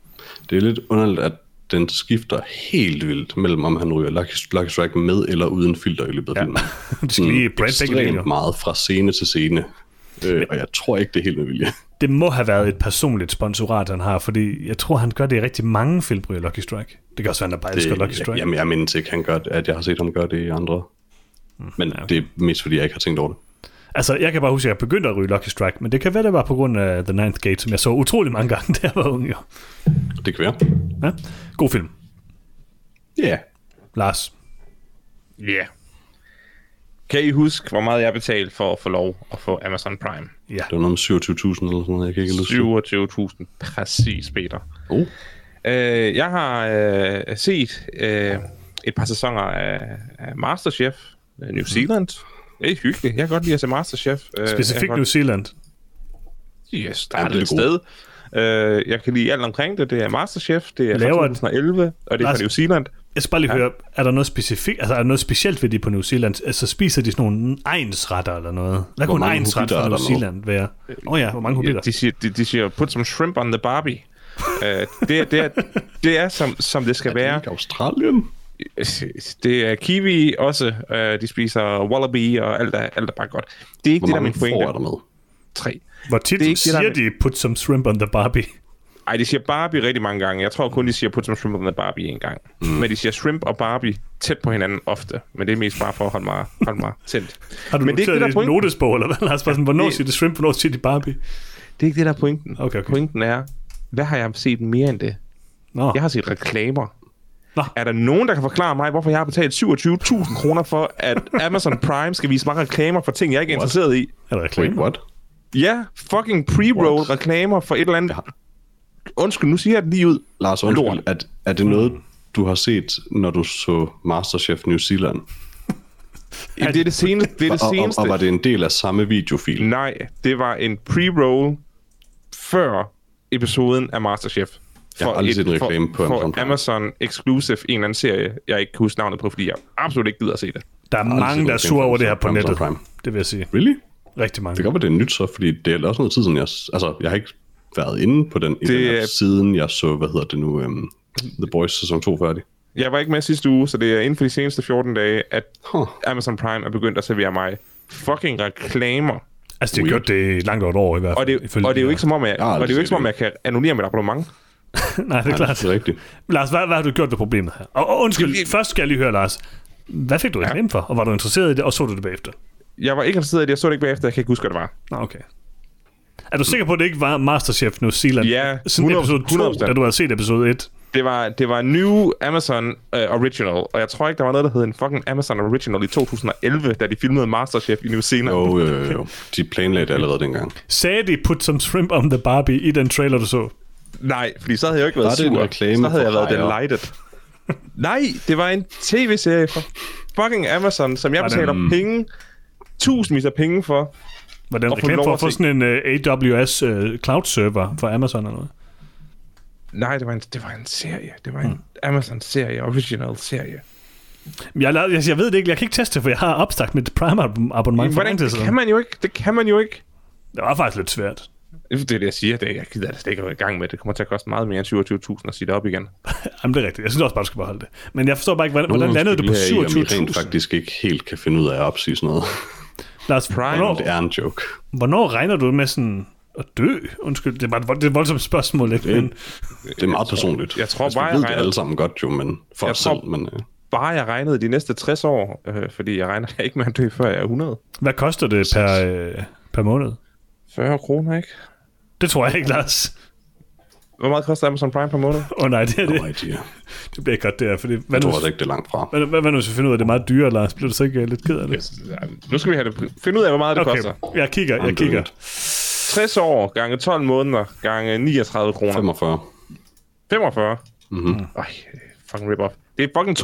Det er lidt underligt, at den skifter helt vildt mellem, om han ryger Lucky, Lucky Strike med eller uden filter i løbet af Ja. filmen. det skal lige. Ekstremt meget fra scene til scene. Øh, og jeg tror ikke, det er helt med vilje. Det må have været et personligt sponsorat, han har, fordi jeg tror, han gør det i rigtig mange film, ryger Lucky Strike. Det kan også være, han bare elsker Lucky Strike. Jamen, jeg mindes ikke, han gør, at jeg har set ham gøre det i andre. Men ja, okay. det er mest, fordi jeg ikke har tænkt over det. Altså, jeg kan bare huske, at jeg begyndte at ryge Lucky Strike, men det kan være, det var på grund af The Ninth Gate, som jeg så utrolig mange gange, da jeg var ung. Jo. Det kan være. Ja. God film. Ja. Yeah. Lars. Ja. Yeah. Kan I huske, hvor meget jeg betalte for at få lov at få Amazon Prime? Ja. Det var noget med 27.000 eller sådan noget, jeg kan ikke huske. 27.000 præcis, Peter. Oh. Øh, jeg har øh, set øh, et par sæsoner af, af Masterchef øh, New Zealand. Det er hyggeligt. Jeg kan godt lide at se Masterchef. Øh, Specifikt kan New godt- Zealand. Yes, der Ja, er det er et sted. Øh, jeg kan lide alt omkring det. Det er Masterchef, det er Laver fra den- 2011, og det er Lars- fra New Zealand. Jeg skal bare lige ja. høre, er der noget specifikt, altså er der noget specielt ved de på New Zealand? Altså spiser de sådan nogle egensretter eller noget? Hvad Hvor kunne en mange egensret fra er New der? Zealand være? Åh oh ja, hvor mange hobitter? De siger, de, de siger, put some shrimp on the barbie. uh, det, det, er, det er, som, som det skal Er det være. ikke Australien? Det er kiwi også. Uh, de spiser wallaby og alt er, alt er bare godt. Det er ikke Hvor det, der er mange min pointe. får er der med? Tre. Hvor tit det er ikke det, der siger er de, put some shrimp on the Barbie? Ej, de siger Barbie rigtig mange gange. Jeg tror kun, de siger put some shrimp on the Barbie en gang. Mm. Men de siger shrimp og Barbie tæt på hinanden ofte. Men det er mest bare for at holde mig, holde mig tændt. Har du Men det er ikke det, der er notesbog, eller hvad? Lars, sådan, hvornår Det- siger de shrimp, hvornår siger de Barbie? Det er ikke det, der er pointen. Okay, okay. Pointen er, hvad har jeg set mere end det? Nå, Jeg har set reklamer. Nå. Er der nogen, der kan forklare mig, hvorfor jeg har betalt 27.000 kroner for, at Amazon Prime skal vise mig reklamer for ting, jeg ikke er What? interesseret i? er der Wait, reklame? what? Ja, fucking pre-roll reklamer for et eller andet. Undskyld, nu siger jeg det lige ud. Lars, Lort. undskyld, er, er det noget, du har set, når du så Masterchef New Zealand? Ja, det er det seneste. Det er det Og, og, seneste. og var det en del af samme videofil? Nej, det var en pre-roll før episoden af Masterchef. Jeg har aldrig set en reklame for, på Amazon for. Amazon Exclusive, en eller anden serie, jeg ikke kan huske navnet på, fordi jeg absolut ikke gider at se det. Der er mange, der er sure for over det her på Amazon nettet. Prime. Det vil jeg sige. Really? Rigtig mange. Det kan godt være, det er nyt så, fordi det er også noget tid siden, jeg... Altså, jeg har ikke været inde på den, i Det den her, er- siden jeg så, hvad hedder det nu, um, The Boys sæson 2 færdig. Jeg var ikke med sidste uge, så det er inden for de seneste 14 dage, at Huh. Amazon Prime er begyndt at servere mig fucking reklamer. Altså, det har gjort det i langt over et år i hvert fald. Og det, ifølge og det er jo ikke som om, jeg, og det er jo ikke som om, jeg kan annullere mit abonnement. Nej, det er Nej, klart. det er rigtigt. Lars, hvad, hvad har du gjort ved problemet her? Og, og undskyld, Det- først skal jeg lige høre, Lars. Hvad fik du reklame for? Og var du interesseret i det, og så du det bagefter? Jeg var ikke interesseret i det, jeg så det ikke bagefter, jeg kan ikke huske, hvad det var. Nå, okay. Er du sikker på, at det ikke var Masterchef New Zealand? Ja, Sådan 100%, episode 2, 100%. da du havde set episode 1. Det var, det var New Amazon uh, Original, og jeg tror ikke, der var noget, der hed en fucking Amazon Original i 2011, da de filmede Masterchef i New Zealand. Jo, jo, jo, jo. De planlagde det allerede dengang. Sagde de, put some shrimp on the Barbie i den trailer, du så? Nej, fordi så havde jeg jo ikke været sur. så havde jeg været delighted. Nej, det var en tv-serie fra fucking Amazon, som jeg den- betaler penge, tusindvis af penge for. Var den Og få reklame for at få sådan en uh, AWS uh, cloud server for Amazon eller noget? Nej, det var en, det var en serie. Det var en Amazon-serie, original-serie. Jeg, jeg, jeg ved det ikke, jeg kan ikke teste, for jeg har opsagt mit Prime-abonnement for lang tid det siden. kan man jo ikke. Det kan man jo ikke. Det var faktisk lidt svært. Det er det, jeg siger. Det, jeg gider altså ikke gå i gang med. Det kommer til at koste meget mere end 27.000 at sige det op igen. Jamen, det er rigtigt. Jeg synes også bare, du skal beholde det. Men jeg forstår bare ikke, hvordan, hvordan landede du på spekulerer i, om I rent 27.000? faktisk ikke helt kan finde ud af at opsige sådan noget. Lars, Prime, hvornår, Det er en joke. hvornår regner du med sådan at dø? Undskyld, det var et, vold- det er et voldsomt spørgsmål, ikke? Det- Men Det er meget personligt. jeg tror altså, bare, jeg ved det regner- alle sammen godt jo, men for Jeg os tror- selv. Men, øh, bare jeg regnede de næste 60 år, øh, fordi jeg regner ikke med at dø, før jeg er 100. Hvad koster det per, øh, per måned? 40 kroner, ikke? Det tror jeg ikke, Lars. Hvor meget koster Amazon Prime per måned? Åh oh, nej, det er det. idea. Det bliver ikke godt der. Fordi, hvad, Jeg nu, tror altså ikke, det er langt fra. hvad, hvad, hvad nu, hvis vi finder ud af, at det er meget dyrere, Lars? Bliver du så ikke øh, lidt ked af det? Nu skal vi have det. Finde ud af, hvor meget det Okay, koster. jeg kigger, jeg Jamen, kigger. det 60 år gange 12 måneder gange 39 kroner. 45. 45. Mm-hmm. Ej, fucking rip-off. Det er fucking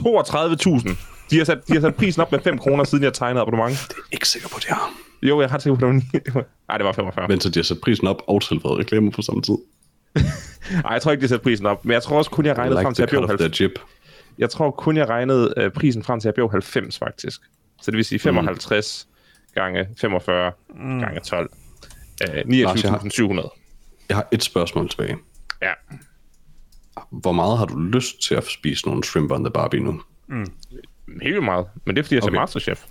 32.000. De har, sat, de har sat prisen op med 5 kroner, siden jeg tegnede abonnement. Ikke sikker på det her. Jo, jeg har tænkt på det. var ni- Nej, det var 45. Vent til de har sat prisen op og tilføjet reklamer på samme tid. Nej, jeg tror ikke, de har sat prisen op. Men jeg tror også kun, jeg regnede like frem til, at jeg blev of 90. their jib. Jeg tror kun, jeg regnede øh, prisen frem til, at jeg blev 90, faktisk. Så det vil sige 55 gange 45 gange 12. Øh, Lars, jeg har- 29.700. Jeg har et spørgsmål tilbage. Ja. Hvor meget har du lyst til at spise nogle shrimp on the barbie nu? Helt vildt meget. Men det er, fordi jeg ser Okay. Masterchef.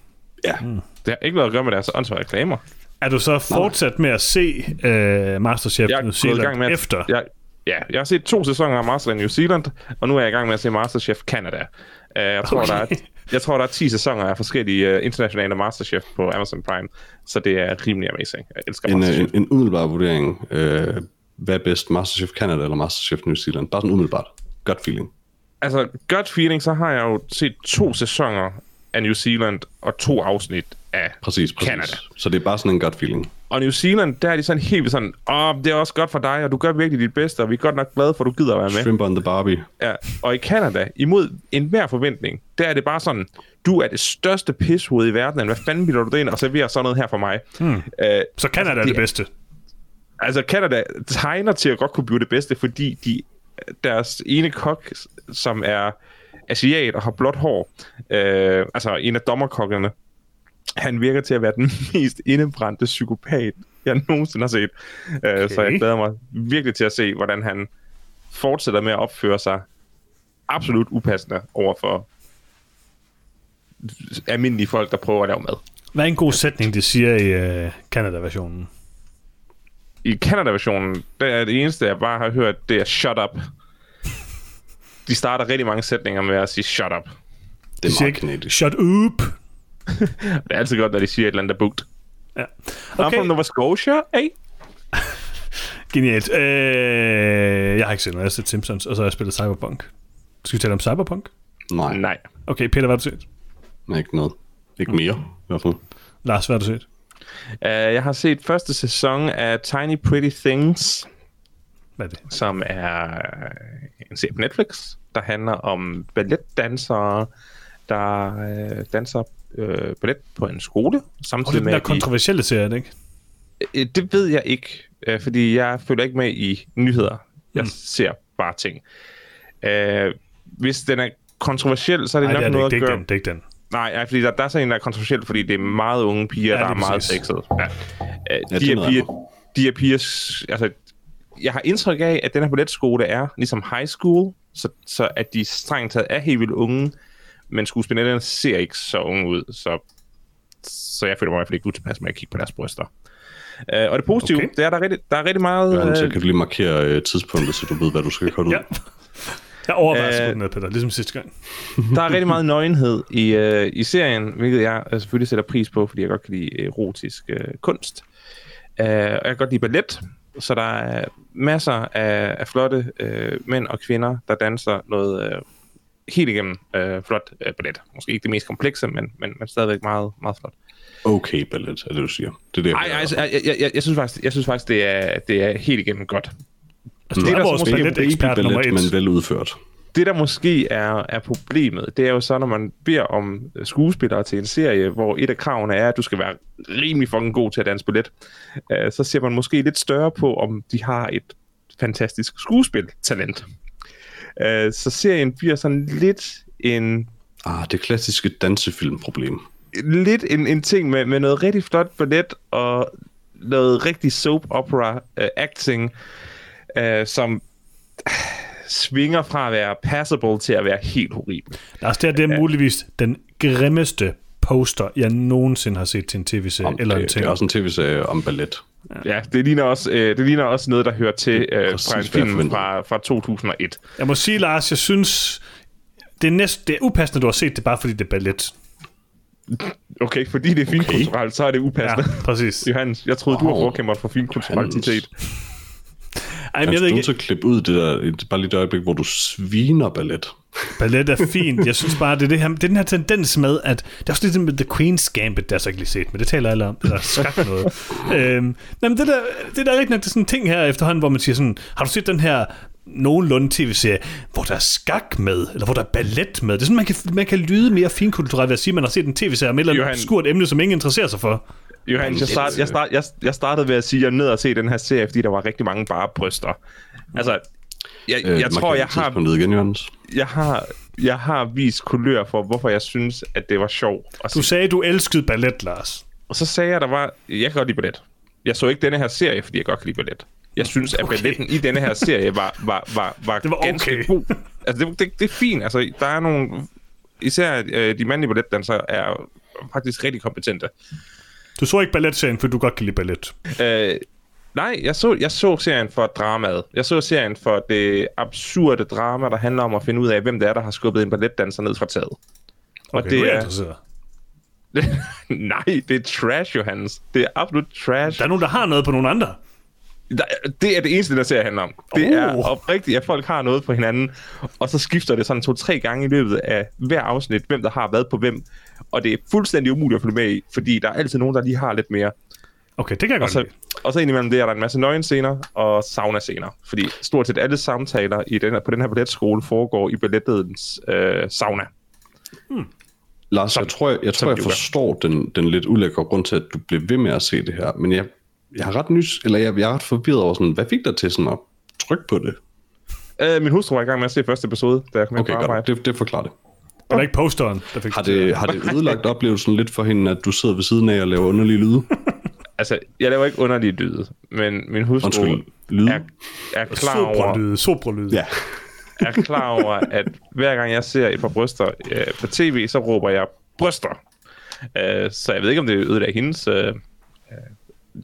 Ja. Det har ikke noget at gøre med deres åndsvare reklamer. Er du så fortsat med at se uh, Masterchef Jeg er New gået i gang Zealand med at, efter? Jeg, ja, jeg har set to sæsoner af Master New Zealand, og nu er jeg i gang med at se Masterchef Canada. Uh, jeg, tror, Okay. der er, jeg tror, der er 10 sæsoner af forskellige uh, internationale Masterchef på Amazon Prime, så det er rimelig amazing. Jeg elsker En, øh, Masterchef. en, en umiddelbar vurdering. Øh, hvad er bedst, Masterchef Canada eller Masterchef New Zealand? Bare sådan umiddelbart. Gut feeling. Altså, gut feeling, så har jeg jo set to sæsoner af New Zealand og to afsnit af Præcis, præcis. Canada. Så det er bare sådan en gut feeling. Og New Zealand, der er de sådan helt vildt sådan, åh, det er også godt for dig, og du gør virkelig dit bedste, og vi er godt nok glade for, at du gider at være med. Shrimp on the barbie. Ja, og i Canada, imod enhver forventning, der er det bare sådan, du er det største pishoved i verden, hvad fanden bilder du dig ind og serverer sådan noget her for mig? Hmm. Uh, Så Canada er det det bedste. altså, Canada tegner til at godt kunne blive det bedste, fordi de, deres ene kok, som er asiat og har blåt hår, øh, altså en af dommerkokkerne, han virker til at være den mest indebrændte psykopat, jeg nogensinde har set. Okay. Uh, så jeg glæder mig virkelig til at se, hvordan han fortsætter med at opføre sig absolut upassende over for almindelige folk, der prøver at lave mad. Hvad er en god sætning, de siger i uh, Canada-versionen? I Canada-versionen, der er det eneste, jeg bare har hørt, det er shut up. De starter rigtig mange sætninger med at sige shut up. Det De er siger meget ikke, kanadisk. shut up. Det er altid godt, når de siger et eller andet, der er bugt. Ja. Okay. I'm Okay, from Nova Scotia, hey? genialt. Uh, jeg har ikke set noget, jeg har set Simpsons, og så har jeg spillet Cyberpunk. Skal vi tale om Cyberpunk? Nej, Nej. Okay, Peter, hvad har du set? Nej, ikke noget. Ikke mere, i hvert fald. Lars, hvad har du set? Uh, jeg har set første sæson af Tiny Pretty Things, Hvad er det? som er en serie på Netflix, der handler om balletdansere, der øh, danser øh, ballet på en skole, Og det samtidig er den med, der kontroversielle serie, er det ikke? Øh, Det ved jeg ikke, øh, fordi jeg følger ikke med i nyheder. Jeg Mm. ser bare ting. Øh, hvis den er kontroversiel, så er det Nej, nok det er det noget ikke. Det er at ikke gøre... den. Det er ikke den. Nej, ja, fordi der, der er sådan en, der er kontroversiel, fordi det er meget unge piger, Ja, der er lige meget sexede. Ja. Øh, Ja, de, her piger, de her piger... Altså, jeg har indtryk af, at den her balletskole er ligesom high school, så, så at de strengt taget er helt vildt unge, men skuespillerne ser ikke så unge ud, så, så jeg føler mig i hvert fald ikke utilpas med at kigge på deres bryster. Uh, og det positive, Okay. det er, der er rigtig, der er rigtig meget... Jørgen, så øh, kan du lige markere øh, tidspunktet, så du ved, hvad du skal kolde ud. Ja. Jeg overvejer at skrive ned, Peter, ligesom sidste gang. der er rigtig meget nøgenhed i, øh, i serien, hvilket jeg selvfølgelig sætter pris på, fordi jeg godt kan lide erotisk øh, kunst. Øh, og jeg kan godt lide ballet, så der er masser af, af flotte øh, mænd og kvinder, der danser noget øh, helt igennem øh, flot øh, ballet. Måske ikke det mest komplekse, men, men, men stadigvæk meget, meget flot. Okay, ballet, er det, du siger. Det er det, jeg Ej, altså, jeg, jeg, jeg, jeg, synes faktisk, jeg synes faktisk det, er, det er helt igennem godt. Altså, det er er der vores ballet-ekspert ballet, nummer et. men vel udført. det, der måske er, er problemet, det er jo så, når man beder om skuespillere til en serie, hvor et af kravene er, at du skal være rimelig fucking god til at danse ballet, øh, så ser man måske lidt større på, om de har et fantastisk skuespiltalent. Øh, så serien bliver sådan lidt en Ah, det klassiske dansefilmproblem. lidt en, en ting med, med noget rigtig flot ballet og noget rigtig soap opera uh, acting, uh, som svinger fra at være passable til at være helt horribel. Lars, det, her, det er muligvis den grimmeste poster, jeg nogensinde har set til en tv-serie Om, eller en det, det ting. er også en tv-serie om ballet. Ja, det ligner også, øh, det ligner også noget, der hører til øh, fra en film fra, fra 2001. Jeg må sige, Lars, jeg synes, det er, næst, det er upassende, du har set det, bare fordi det er ballet. Okay, fordi det er finkulturelt, så er det Ja, upassende. præcis. Johannes, jeg troede, du var forkæmper for finkulturalitet. Ej, men jeg ved er ikke, til at klippe ud det der, et- bare lige et øjeblik, hvor du sviner ballet. ballet er fint. Jeg synes bare, det er, det her, det er den her tendens med, at det er også lidt med The Queen's Gambit, der jeg så ikke lige set, men det taler alle om. Det er skak noget. øhm, nej, men det der, det der er rigtig nok, det er sådan en ting her efterhånden, hvor man siger sådan, har du set den her nogenlunde tv-serie, hvor der er skak med, eller hvor der er ballet med. Det er sådan, man kan, man kan lyde mere finkulturelt ved at sige, at man har set en tv-serie om et eller andet obskurt emne, som ingen interesserer sig for. Johannes, jeg, start, jeg, start, jeg, jeg startede ved at sige, at jeg er ned og se den her serie, fordi der var rigtig mange bare bryster. Altså, jeg, Øh, jeg tror, jeg har, igen, jeg har, jeg har vist kulør for, hvorfor jeg synes, at det var sjovt. Og Du sagde, du elskede ballet, Lars. og så sagde jeg, der var, jeg kan godt lide ballet. Jeg så ikke denne her serie, fordi jeg godt kan lide ballet. Jeg synes, at Okay. balletten i denne her serie var, var, var, var, Det var ganske okay. god. Altså, det, det, det er fint. Altså, der er nogle... Især øh, de mandlige balletdansere er faktisk rigtig kompetente. Du så ikke balletserien, for du godt kan lide ballet. Øh, nej, jeg så, jeg så serien for dramaet. Jeg så serien for det absurde drama, der handler om at finde ud af, hvem det er, der har skubbet en balletdanser ned fra taget. Og Okay, det nu er jeg er, interesseret. nej, det er trash, Johannes. Det er absolut trash. Der er nogen, der har noget på nogle andre. Det er det eneste, der ser handler om. Det Oh. er oprigtigt, at folk har noget på hinanden, og så skifter det sådan to-tre gange i løbet af hver afsnit, hvem der har været på hvem. Og det er fuldstændig umuligt at følge med i, fordi der er altid nogen, der lige har lidt mere. Okay, det kan jeg Og godt så, lide. og så indimellem det er der en masse nøgenscener og sauna-scener. Fordi stort set alle samtaler i den, her- på den her balletskole foregår i ballettens øh, sauna. Lars, Som- jeg tror, jeg, jeg, tror, jeg forstår den, den lidt ulækre grund til, at du bliver ved med at se det her, men jeg, jeg er ret nys, eller jeg, jeg er ret forvirret over sådan, hvad fik dig til sådan at trykke på det? Øh, min hustru var i gang med at se første episode, da jeg kom ind Okay, på arbejde. godt. Det, det forklarer det. Det var ikke posteren, der fik Har det, har det ødelagt oplevelsen lidt for hende, at du sidder ved siden af og laver underlige lyde? Altså, jeg laver ikke underlige lyde, men min hustru Undskyld, lyde? er, er, klar over, Sobrelyde, sobrelyde. Ja. er klar over, at hver gang jeg ser et par bryster øh, på tv, så råber jeg bryster. Øh, så jeg ved ikke, om det ødelagde hendes øh, øh,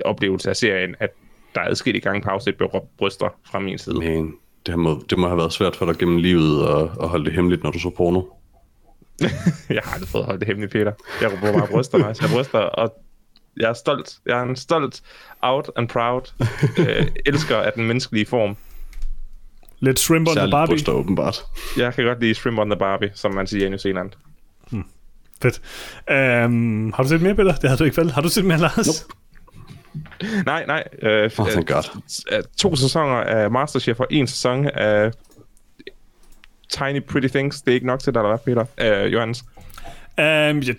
oplevelse af serien, at der er adskilt i gang på afsnit blev råbt bryster fra min side. Men det må, det må have været svært for dig gennem livet at, at holde det hemmeligt, når du så porno. Jeg har aldrig fået at holde det hemmeligt, Peter. Jeg råber bare bryster, når jeg bryster, og jeg er stolt. Jeg er en stolt, out and proud, øh, elsker af den menneskelige form. Lidt shrimp on the Særligt Barbie. bryster, åbenbart. Jeg kan godt lide shrimp on the Barbie, som man siger i New Zealand. Fedt. Um, har du set mere, Peter? Det har du ikke vel? Har du set mere, Lars? Nej, nej. Øh, Oh, thank God. øh, to sæsoner af Masterchef og en sæson af Tiny Pretty Things. Det er ikke nok til dig, eller hvad, Peter? Øh, Johannes. Um, ja,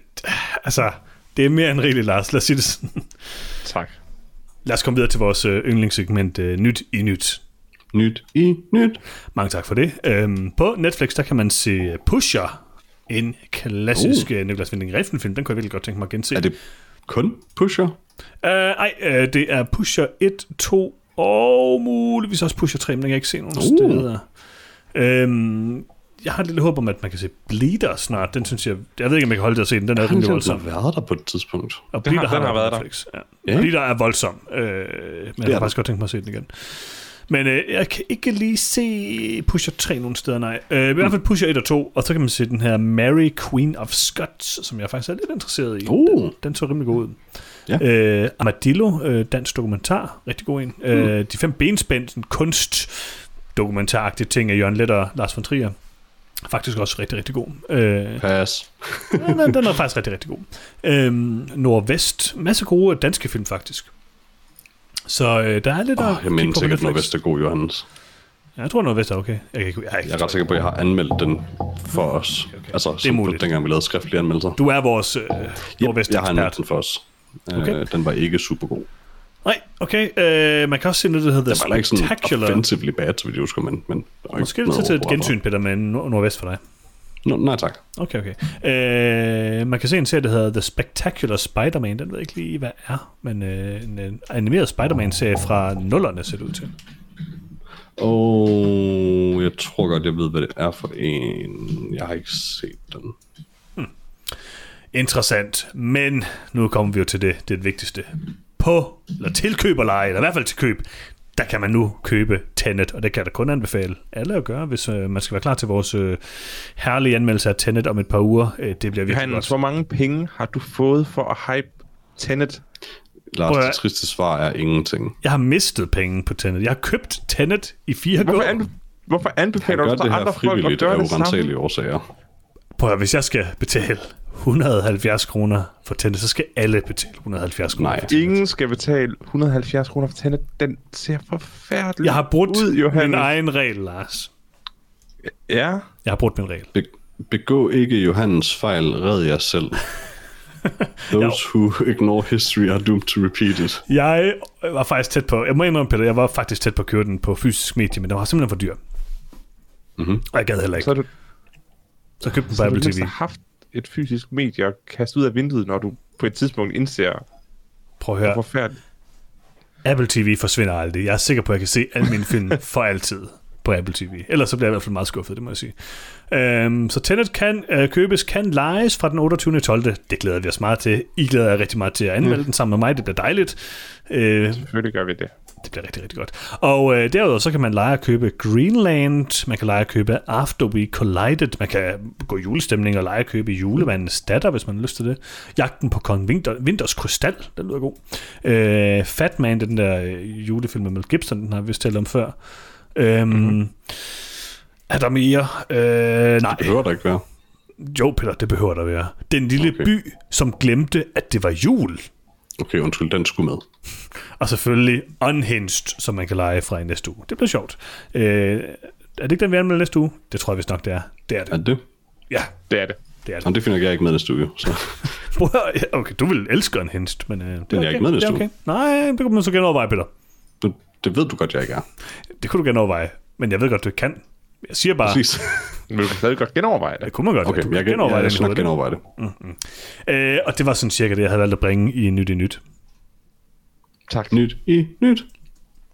altså, det er mere end rigeligt, Lars. Lad os sige det sådan. Tak. Lad os komme videre til vores øh, yndlingssegment øh, Nyt i Nyt. Nyt i nyt. Mange tak for det. Um, på Netflix, der kan man se Pusher. En klassisk uh. Niklas Winding Refn film. Den kunne jeg virkelig godt tænke mig at gense. Er det kun pusher? Uh, ej, uh, det er Pusher 1, 2 og muligvis også Pusher 3, men den kan jeg ikke se nogen uh. Steder. Um, jeg har et lille håb om, at man kan se Bleeder snart. Den synes jeg... Jeg ved ikke, om jeg kan holde til at se den. Den er Jeg har rimelig den voldsom. været der på et tidspunkt. Og Den har- Bleeder den har været der. Netflix. Ja. Ja. Bleeder er voldsom. Øh, men jeg er har faktisk godt tænkt mig at se den igen. Men øh, jeg kan ikke lige se Pusher 3 nogen steder, nej. Øh, I hvert fald Pusher 1 og 2, og så kan man se den her Mary Queen of Scots, som jeg faktisk er lidt interesseret i. Uh. Den, den så rimelig god ud. Ja. Øh, Armadillo, øh, dansk dokumentar, rigtig god en. Øh, de fem benspænd, sådan kunst dokumentaragtige ting af Jørgen Let og Lars von Trier. Faktisk også rigtig, rigtig god. Øh, Pas. Den, den er faktisk rigtig, rigtig god. Øhm, Nordvest. Masse gode danske film, faktisk. Så øh, der er lidt Oh, jeg mener sikkert. Nordvest er god, Johannes. Ja, jeg tror, Nordvest er okay. Jeg, kan jeg, ikke, Jeg er ret sikker på, at jeg har anmeldt den for os. okay. Altså, Det er muligt. dengang vi lavede skriftlige anmeldelser. Du er vores øh, nordvest jeg har anmeldt den for os. Okay. Okay. Den var ikke super god. Nej, okay. Øh, man kan også se noget, der hedder Den var heller ikke sådan Spectacular. offensively bad, så vidt jeg husker, men... men var Måske er det til et gensyn, Peter, med Nord- Nordvest for dig. Nå, nej tak. Okay, okay. Øh, man kan se en serie, der hedder The Spectacular Spider-Man. Den ved jeg ikke lige, hvad er. Men øh, en, en animeret Spider-Man-serie fra nullerne ser det ud til. Og jeg tror godt, jeg ved, hvad det er for en. Jeg har ikke set den. Interessant. Men nu kommer vi jo til det, det, det vigtigste. På, eller til køb og leje, eller i hvert fald til køb. der kan man nu købe Tenet, og det kan jeg da kun anbefale alle at gøre, hvis øh, man skal være klar til vores øh, herlige anmeldelse af Tenet om et par uger. Øh, det bliver virkelig Johannes, godt. hvor mange penge har du fået for at hype Tenet? Lars, Prøv det triste svar er ingenting. Jeg har mistet penge på Tenet. Jeg har købt Tenet i fire Hvorfor, år. anbe- hvorfor anbefaler du så andre folk at gøre det samme? urensagelige årsager. Prøv at, hvis jeg skal betale 170 kroner for Tenet, så skal alle betale 170 kroner Nej. Ingen skal betale 170 kroner for Tenet. Den ser forfærdelig Jeg har brudt ud, min egen regel, Lars. Ja, Jeg har brudt min regel. Be- begå ikke Johannes fejl, red jer selv. Those who ignore history are doomed to repeat it. Jeg var faktisk tæt på, jeg må indrømme, Peter, jeg var faktisk tæt på at købe den på fysisk medie, men den var simpelthen for dyr. Mhm. Og jeg gad heller ikke. så du, Så købte den så på Apple TV. haft et fysisk medie at kaste ud af vinduet, når du på et tidspunkt indser, Prøv at hvor høre. forfærdeligt. Apple TV forsvinder aldrig. Jeg er sikker på, at jeg kan se alle mine film for altid på Apple TV. Ellers så bliver jeg i hvert fald meget skuffet, det må jeg sige. Øhm, så Tenet kan øh, købes, kan lejes fra den 28. 12. Det glæder vi os meget til. I glæder jer rigtig meget til at anmelde den sammen med mig. Det bliver dejligt. Øh, Selvfølgelig gør vi det. Det bliver rigtig, rigtig godt. Og øh, derudover så kan man lege at købe Greenland, man kan lege at købe After We Collided, man kan gå i julestemning og lege at købe Julemandens datter, hvis man har lyst til det. Jagten på Kong Winter, Winters Krystal, den lyder god. Øh, Fat Man, den der øh, julefilm med Mel Gibson, den har vi vist talt om før. Øhm, mm-hmm. Er der mere? Øh, nej. Det behøver der ikke være. Jo, Peter, det behøver der være. Den lille Okay. by, som glemte, at det var jul. Okay, undskyld, den skulle med. Og selvfølgelig Unhinged, som man kan lege fra i næste uge. Det bliver sjovt. Øh, er det ikke den, vi anmelder næste uge? Det tror jeg vist nok, det er. Det er Er det. det? Ja, Det er det. det er det. det finder jeg ikke med næste uge. Så. Okay, du vil elske Unhinged, men øh, det er jeg okay. ikke med næste det er okay. Nej, det kunne man så gerne overveje, Peter. Du, det ved du godt, jeg ikke er. Det kunne du gerne overveje. Men jeg ved godt, du ikke kan. Jeg siger bare, Præcis. Men du kan stadig godt genoverveje det. det kunne man godt. Okay, du jeg, kan kan, jeg, jeg, jeg måde. genoverveje det. Øh, og det var sådan cirka det, jeg havde valgt at bringe i Nyt i Nyt. Tak. Nyt i nyt.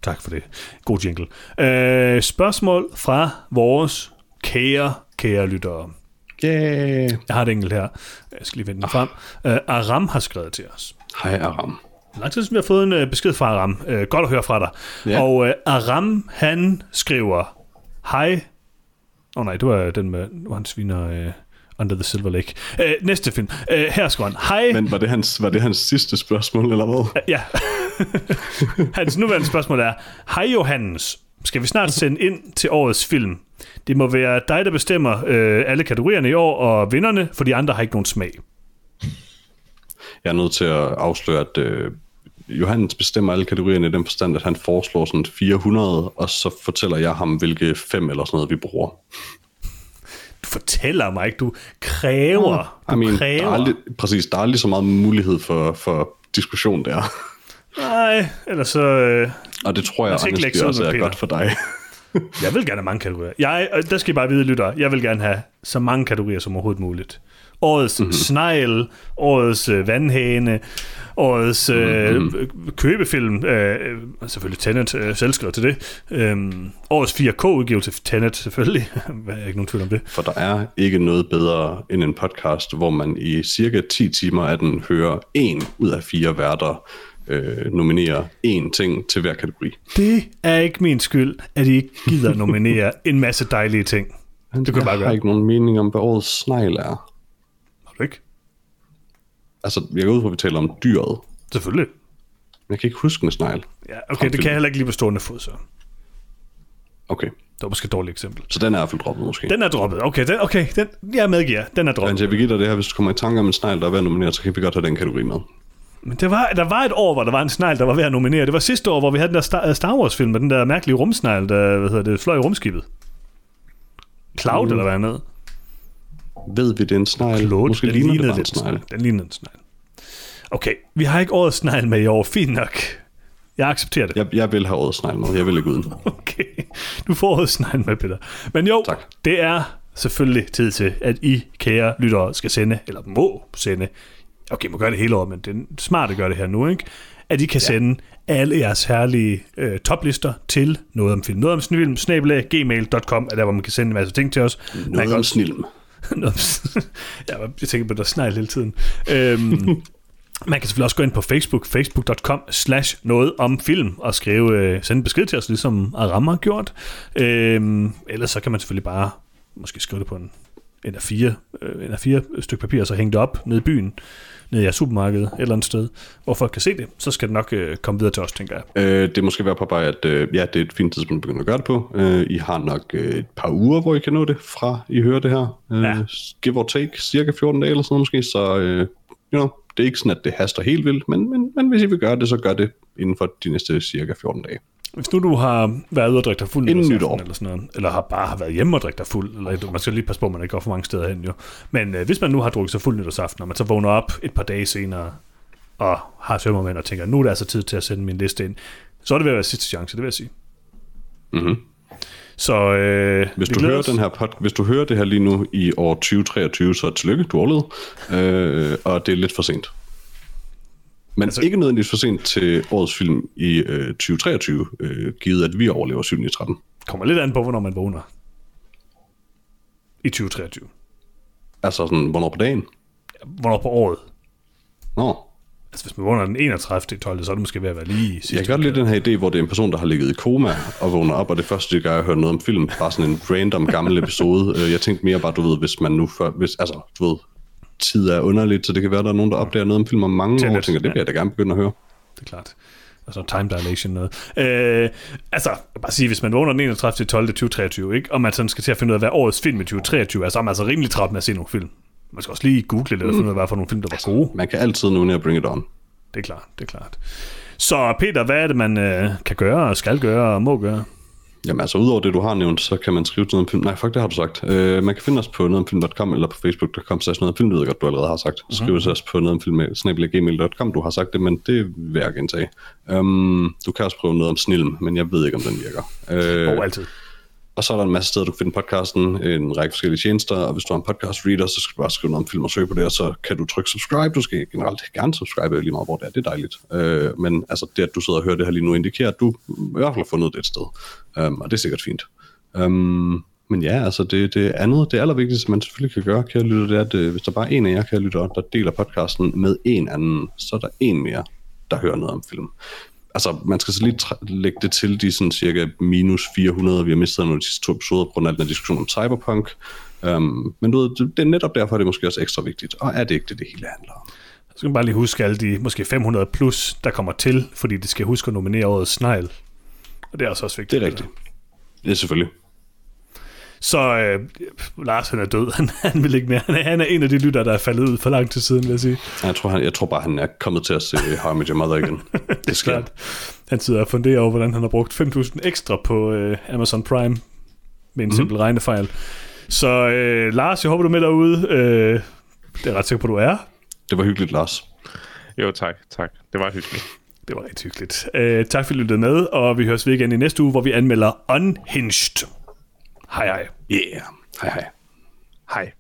Tak for det. God jingle. Øh, spørgsmål fra vores kære, kære lyttere. Yeah. Jeg har et enkelt her. Jeg skal lige vende den frem. Uh, Aram har skrevet til os. Hej, Aram. Lang tid siden vi har fået en uh, besked fra Aram. Uh, godt at høre fra dig. Ja. Og uh, Aram, han skriver, Hej. Åh oh, nej, det var den med, nu han sviner uh, Under the Silver Lake. Uh, næste film. Uh, her skriver han, Hej. Men var det, hans, var det hans sidste spørgsmål, eller hvad? Uh, ja. Hans nuværende spørgsmål er, Hej Johannes, skal vi snart sende ind til årets film? Det må være dig, der bestemmer øh, alle kategorierne i år, og vinderne, for de andre har ikke nogen smag. Jeg er nødt til at afsløre, at øh, Johannes bestemmer alle kategorierne i den forstand, at han foreslår sådan 400, og så fortæller jeg ham, hvilke fem eller sådan noget, vi bruger. Du fortæller mig ikke, du kræver. Du I mean, der kræver. er aldrig, præcis, der er aldrig så meget mulighed for, for diskussion der. Nej, ellers så... Øh, Og det tror jeg, lægge sig ud også er Peter. godt for dig. jeg vil gerne have mange kategorier. Jeg, og der skal I bare vide, lytter, jeg vil gerne have så mange kategorier som overhovedet muligt. Årets Mhm. mm-hmm. snegl, årets øh, vandhane, årets øh, Mhm. mm-hmm. købefilm, øh, øh, selvfølgelig Tenet, øh, selvskrevet til det. Øhm, årets 4K-udgivelse til Tenet, selvfølgelig. Hvad er ikke nogen tvivl om det. For der er ikke noget bedre end en podcast, hvor man i cirka 10 timer af den hører en ud af fire værter øh, nominere én ting til hver kategori. Det er ikke min skyld, at I ikke gider nominere en masse dejlige ting. Det kan jeg bare har gøre. ikke nogen mening om, hvad årets snegl er. Har du ikke? Altså, jeg går ud fra, at vi taler om dyret. Selvfølgelig. Jeg kan ikke huske en snegl. Ja, okay, det kan jeg heller ikke lige på stående fod, så. Okay, Det var måske et dårligt eksempel. så den er i hvert fald droppet måske. Den er droppet. Okay, den, okay den, jeg medgiver. Den er droppet. Men jeg vil give dig det her, hvis du kommer i tanke om en snegl, der er ved at nominere, så kan vi godt have den kategori med. Men det var, der var et år, hvor der var en snegl, der var ved at nominere. Det var sidste år, hvor vi havde den der Star, Star Wars-film med den der mærkelige rumsnegl, der hvad hedder det, fløj i rumskibet. Cloud, mm. eller hvad andet? Ved vi, det er en snegl? Claude, Måske den ligner det lignede bare en snegl. snegl. Den lignede en snegl. Okay, vi har ikke årets snegl med i år. Fint nok. Jeg accepterer det. Jeg, jeg vil have årets snegl med. Jeg vil ikke uden. Okay, du får årets snegl med, Peter. Men jo, Tak. det er selvfølgelig tid til, at I, kære lyttere, skal sende, eller må sende, okay, må gøre det hele året, men det er smart at gøre det her nu, ikke? At I kan ja. sende alle jeres herlige øh, toplister til noget om film. Noget om film, snabelag, gmail.com, er der, hvor man kan sende en masse ting til os. Man Noget kan om også- snilm. Ja, jeg tænker på, der snegl hele tiden. Øhm, Man kan selvfølgelig også gå ind på Facebook, facebook.com slash noget om film, og skrive, øh, sende en besked til os, ligesom Aram har gjort. Øhm, ellers så kan man selvfølgelig bare måske skrive det på en, en af fire, øh, en af fire stykke papir, og så hænge det op nede i byen, nede i jeres supermarked, et eller andet sted, hvor folk kan se det. Så skal det nok øh, komme videre til os, tænker jeg. Øh, det måske være på bare, at øh, ja, det er et fint tidspunkt at begynde at gøre det på. Øh, I har nok øh, et par uger, hvor I kan nå det, fra I hører det her. Øh, Ja. Give or take, cirka 14 dage eller sådan noget måske, så øh, you know, det er ikke sådan, at det haster helt vildt, men, men, men hvis I vil gøre det, så gør det inden for de næste cirka 14 dage. Hvis nu du har været ude og drikke dig fuld Inden nytår. eller sådan noget, eller har bare har været hjemme og drikke dig fuld, eller man skal lige passe på, at man ikke går for mange steder hen jo. Men øh, hvis man nu har drukket sig fuld nytårsaften, og man så vågner op et par dage senere, og har sømmermænd og tænker, nu er det altså tid til at sende min liste ind, så er det ved at være sidste chance, det vil jeg sige. Mhm. Så øh, Hvis vi du, hører os. den her pod, hvis du hører det her lige nu i år 2023, så tillykke, du overlevede. Øh, og det er lidt for sent. Men Altså- ikke nødvendigvis for sent til årets film i øh, 2023, øh, givet at vi overlever 7 i 13. kommer lidt an på, hvornår man vågner. I 2023. Altså sådan, hvornår på dagen? Hvornår på året. Nå, Altså hvis man vågner den 31. 12. så er det måske ved at være lige sidste jeg kan godt lide den her idé, hvor det er en person, der har ligget i koma og vågner op, og det første, gør, er at høre noget om film. Bare sådan en random gammel episode. Øh, Jeg tænkte mere bare, du ved, hvis man nu før, hvis, altså, du ved, tid er underligt, så det kan være, der er nogen, der opdager noget om film om mange år, Tenet, og tænker, det vil jeg da gerne begynde at høre. det er klart. Altså time dilation noget. Øh, altså, bare sige, hvis man vågner den 31. til 12. 2023, ikke? og man sådan skal til at finde ud af, hvad årets film i 2023 er, så er man altså rimelig travlt med at se nogle film. Man skal også lige google lidt, og finde ud af, hvad for nogle film, der var gode. Man kan altid nu bring it on. Det er klart, det er klart. Så Peter, hvad er det, man øh, kan gøre, og skal gøre, og må gøre? Jamen altså, udover det, du har nævnt, så kan man skrive til noget om film. Nej, fuck, det har du sagt. Øh, man kan finde os på nogetomfilm.com eller på facebook.com, så noget om film, ved jeg godt, du allerede har sagt. Skriv til os på noget om film, snabelaggmail.com, du har sagt det, men det vil jeg gentage. Um, du kan også prøve noget om snilm, men jeg ved ikke, om den virker. Øh, Og altid og så er der en masse steder, du kan finde podcasten, en række forskellige tjenester, og hvis du har en podcast reader, så skal du bare skrive noget om film og søge på det, og så kan du trykke subscribe. Du skal generelt gerne subscribe lige meget, hvor det er. Det er dejligt. Øh, men altså det, at du sidder og hører det her lige nu, indikerer, at du i hvert fald har fundet det et sted. Um, og det er sikkert fint. Um, men ja, altså det, det andet, det allervigtigste, man selvfølgelig kan gøre, kære lytter, det er, at øh, hvis der bare er en af jer, kære lytter, der deler podcasten med en anden, så er der en mere, der hører noget om film altså, man skal så lige lægge det til de sådan cirka minus 400, vi har mistet nogle af de sidste to episoder på grund af den diskussion om cyberpunk. Um, men du ved, det, det er netop derfor, det er måske også ekstra vigtigt. Og er det ikke det, det hele handler om? Så skal man bare lige huske alle de måske 500 plus, der kommer til, fordi de skal huske at nominere årets snegl. Og det er altså også vigtigt. Det er rigtigt. Det er selvfølgelig. Så øh, Lars, han er død. Han, han vil ikke mere. Han er, han er en af de lytter, der er faldet ud for lang tid siden, vil jeg sige. Jeg tror, han, jeg tror bare, han er kommet til at se How I Met Your Mother igen. det sker. Klart. Han sidder og funderer over, hvordan han har brugt 5.000 ekstra på øh, Amazon Prime med en mm. simpel regnefejl. Så øh, Lars, jeg håber, du er med derude. Øh, det er ret sikker på, du er. Det var hyggeligt, Lars. Jo, tak, tak. Det var hyggeligt. Det var rigtig hyggeligt. Øh, tak fordi du lyttede med, og vi høres ved igen i næste uge, hvor vi anmelder Unhinged. Hei, hei. Yeah. Hei, hei. Hei.